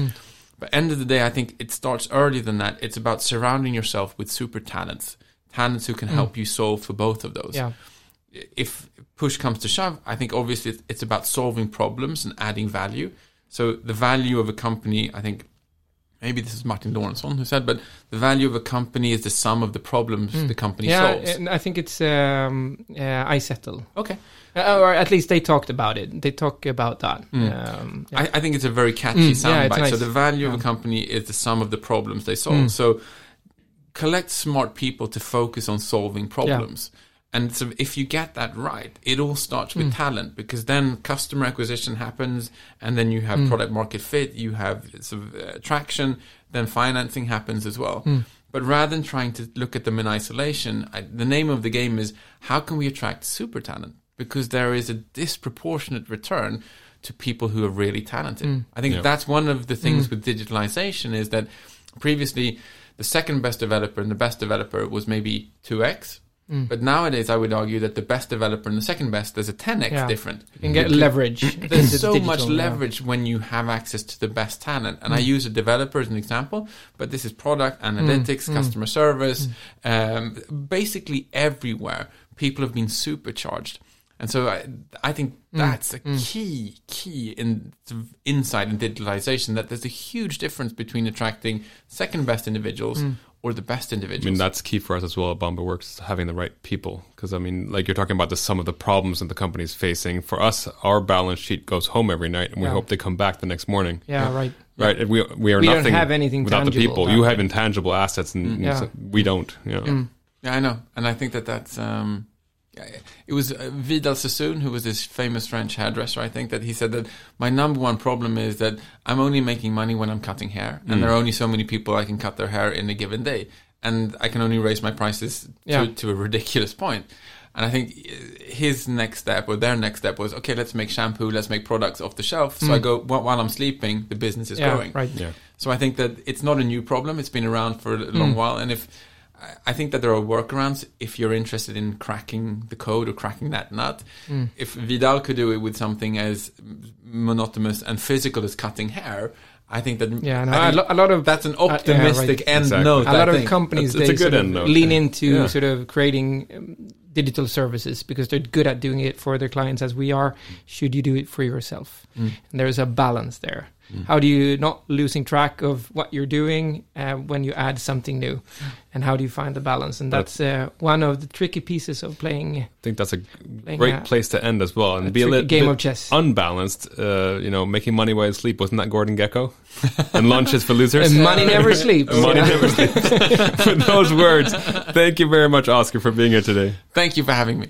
But end of the day, I think it starts earlier than that. It's about surrounding yourself with super talents, talents who can help you solve for both of those. Yeah. If push comes to shove, I think obviously it's- about solving problems and adding value. So the value of a company, I think, maybe this is Martin Lorentzon who said, but the value of a company is the sum of the problems the company Yeah, solves. and I think it's um, uh, I settle, okay. uh, or at least they talked about it. They talk about that. Um, yeah. I, I think it's a very catchy Mm, soundbite. it's nice. So the value of Yeah. a company is the sum of the problems they solve. So collect smart people to focus on solving problems. And so if you get that right, it all starts with hmm. talent because then customer acquisition happens and then you have hmm. product market fit, you have sort of uh, traction, then financing happens as well. Hmm. But rather than trying to look at them in isolation, I, the name of the game is how can we attract super talent? Because there is a disproportionate return to people who are really talented. I think Yeah. that's one of the things with digitalization is that previously the second best developer and the best developer was maybe 2x. But nowadays, I would argue that the best developer and the second best, there's a 10x Yeah. different. You can get leverage. There's so digital, much yeah. Mm. leverage when you have access to the best talent. And I use a developer as an example, but this is product, analytics, Mm. customer service, um, basically everywhere. People have been supercharged. And so I, I think Mm. that's a key, key in insight in digitalization that there's a huge difference between attracting second best individuals Mm. Or the best individuals. I mean, that's key for us as well at Bombay Works, having the right people. Because, I mean, like you're talking about the sum of the problems that the company's facing. For us, our balance sheet goes home every night and we Yeah. hope they come back the next morning. Yeah, right. Right? And We, we are We don't nothing have anything without the people. You have intangible assets and, and Yeah. so we don't. You know. Yeah, I know, and I think that that's. Um, yeah, it was uh, Vidal Sassoon, who was this famous French hairdresser. I think that he said that my number one problem is that I'm only making money when I'm cutting hair, and Mm. there are only so many people I can cut their hair in a given day, and I can only raise my prices Yeah. to, to a ridiculous point. And I think uh, his next step or their next step was okay. Let's make shampoo. Let's make products off the shelf. So I go while while I'm sleeping, the business is Mm. Yeah, growing. right. Yeah. So I think that it's not a new problem. It's been around for a long while, and if I- I think that there are workarounds if you're interested in cracking the code or cracking that nut. If Vidal could do it with something as monotonous and physical as cutting hair, I think that Yeah, no, I a, think lo- a lot of that's an uh, yeah, optimistic right. end Exactly. note. A lot of think. companies That's- it's they a good sort end of note. lean into Yeah. sort of creating um, digital services because they're good at doing it for their clients as we are should you do it for yourself Mm. and there's a balance there how do you not losing track of what you're doing uh, when you add something new and how do you find the balance and that's uh, one of the tricky pieces of playing I think that's a great a- place to end as well. And a be a little game bit of chess. unbalanced. Uh, you know, making money while you sleep. Wasn't that Gordon Gekko? and lunches for losers. and money never sleeps Money never sleeps. With those words, thank you very much, Oscar, for being here today. Thank you for having me.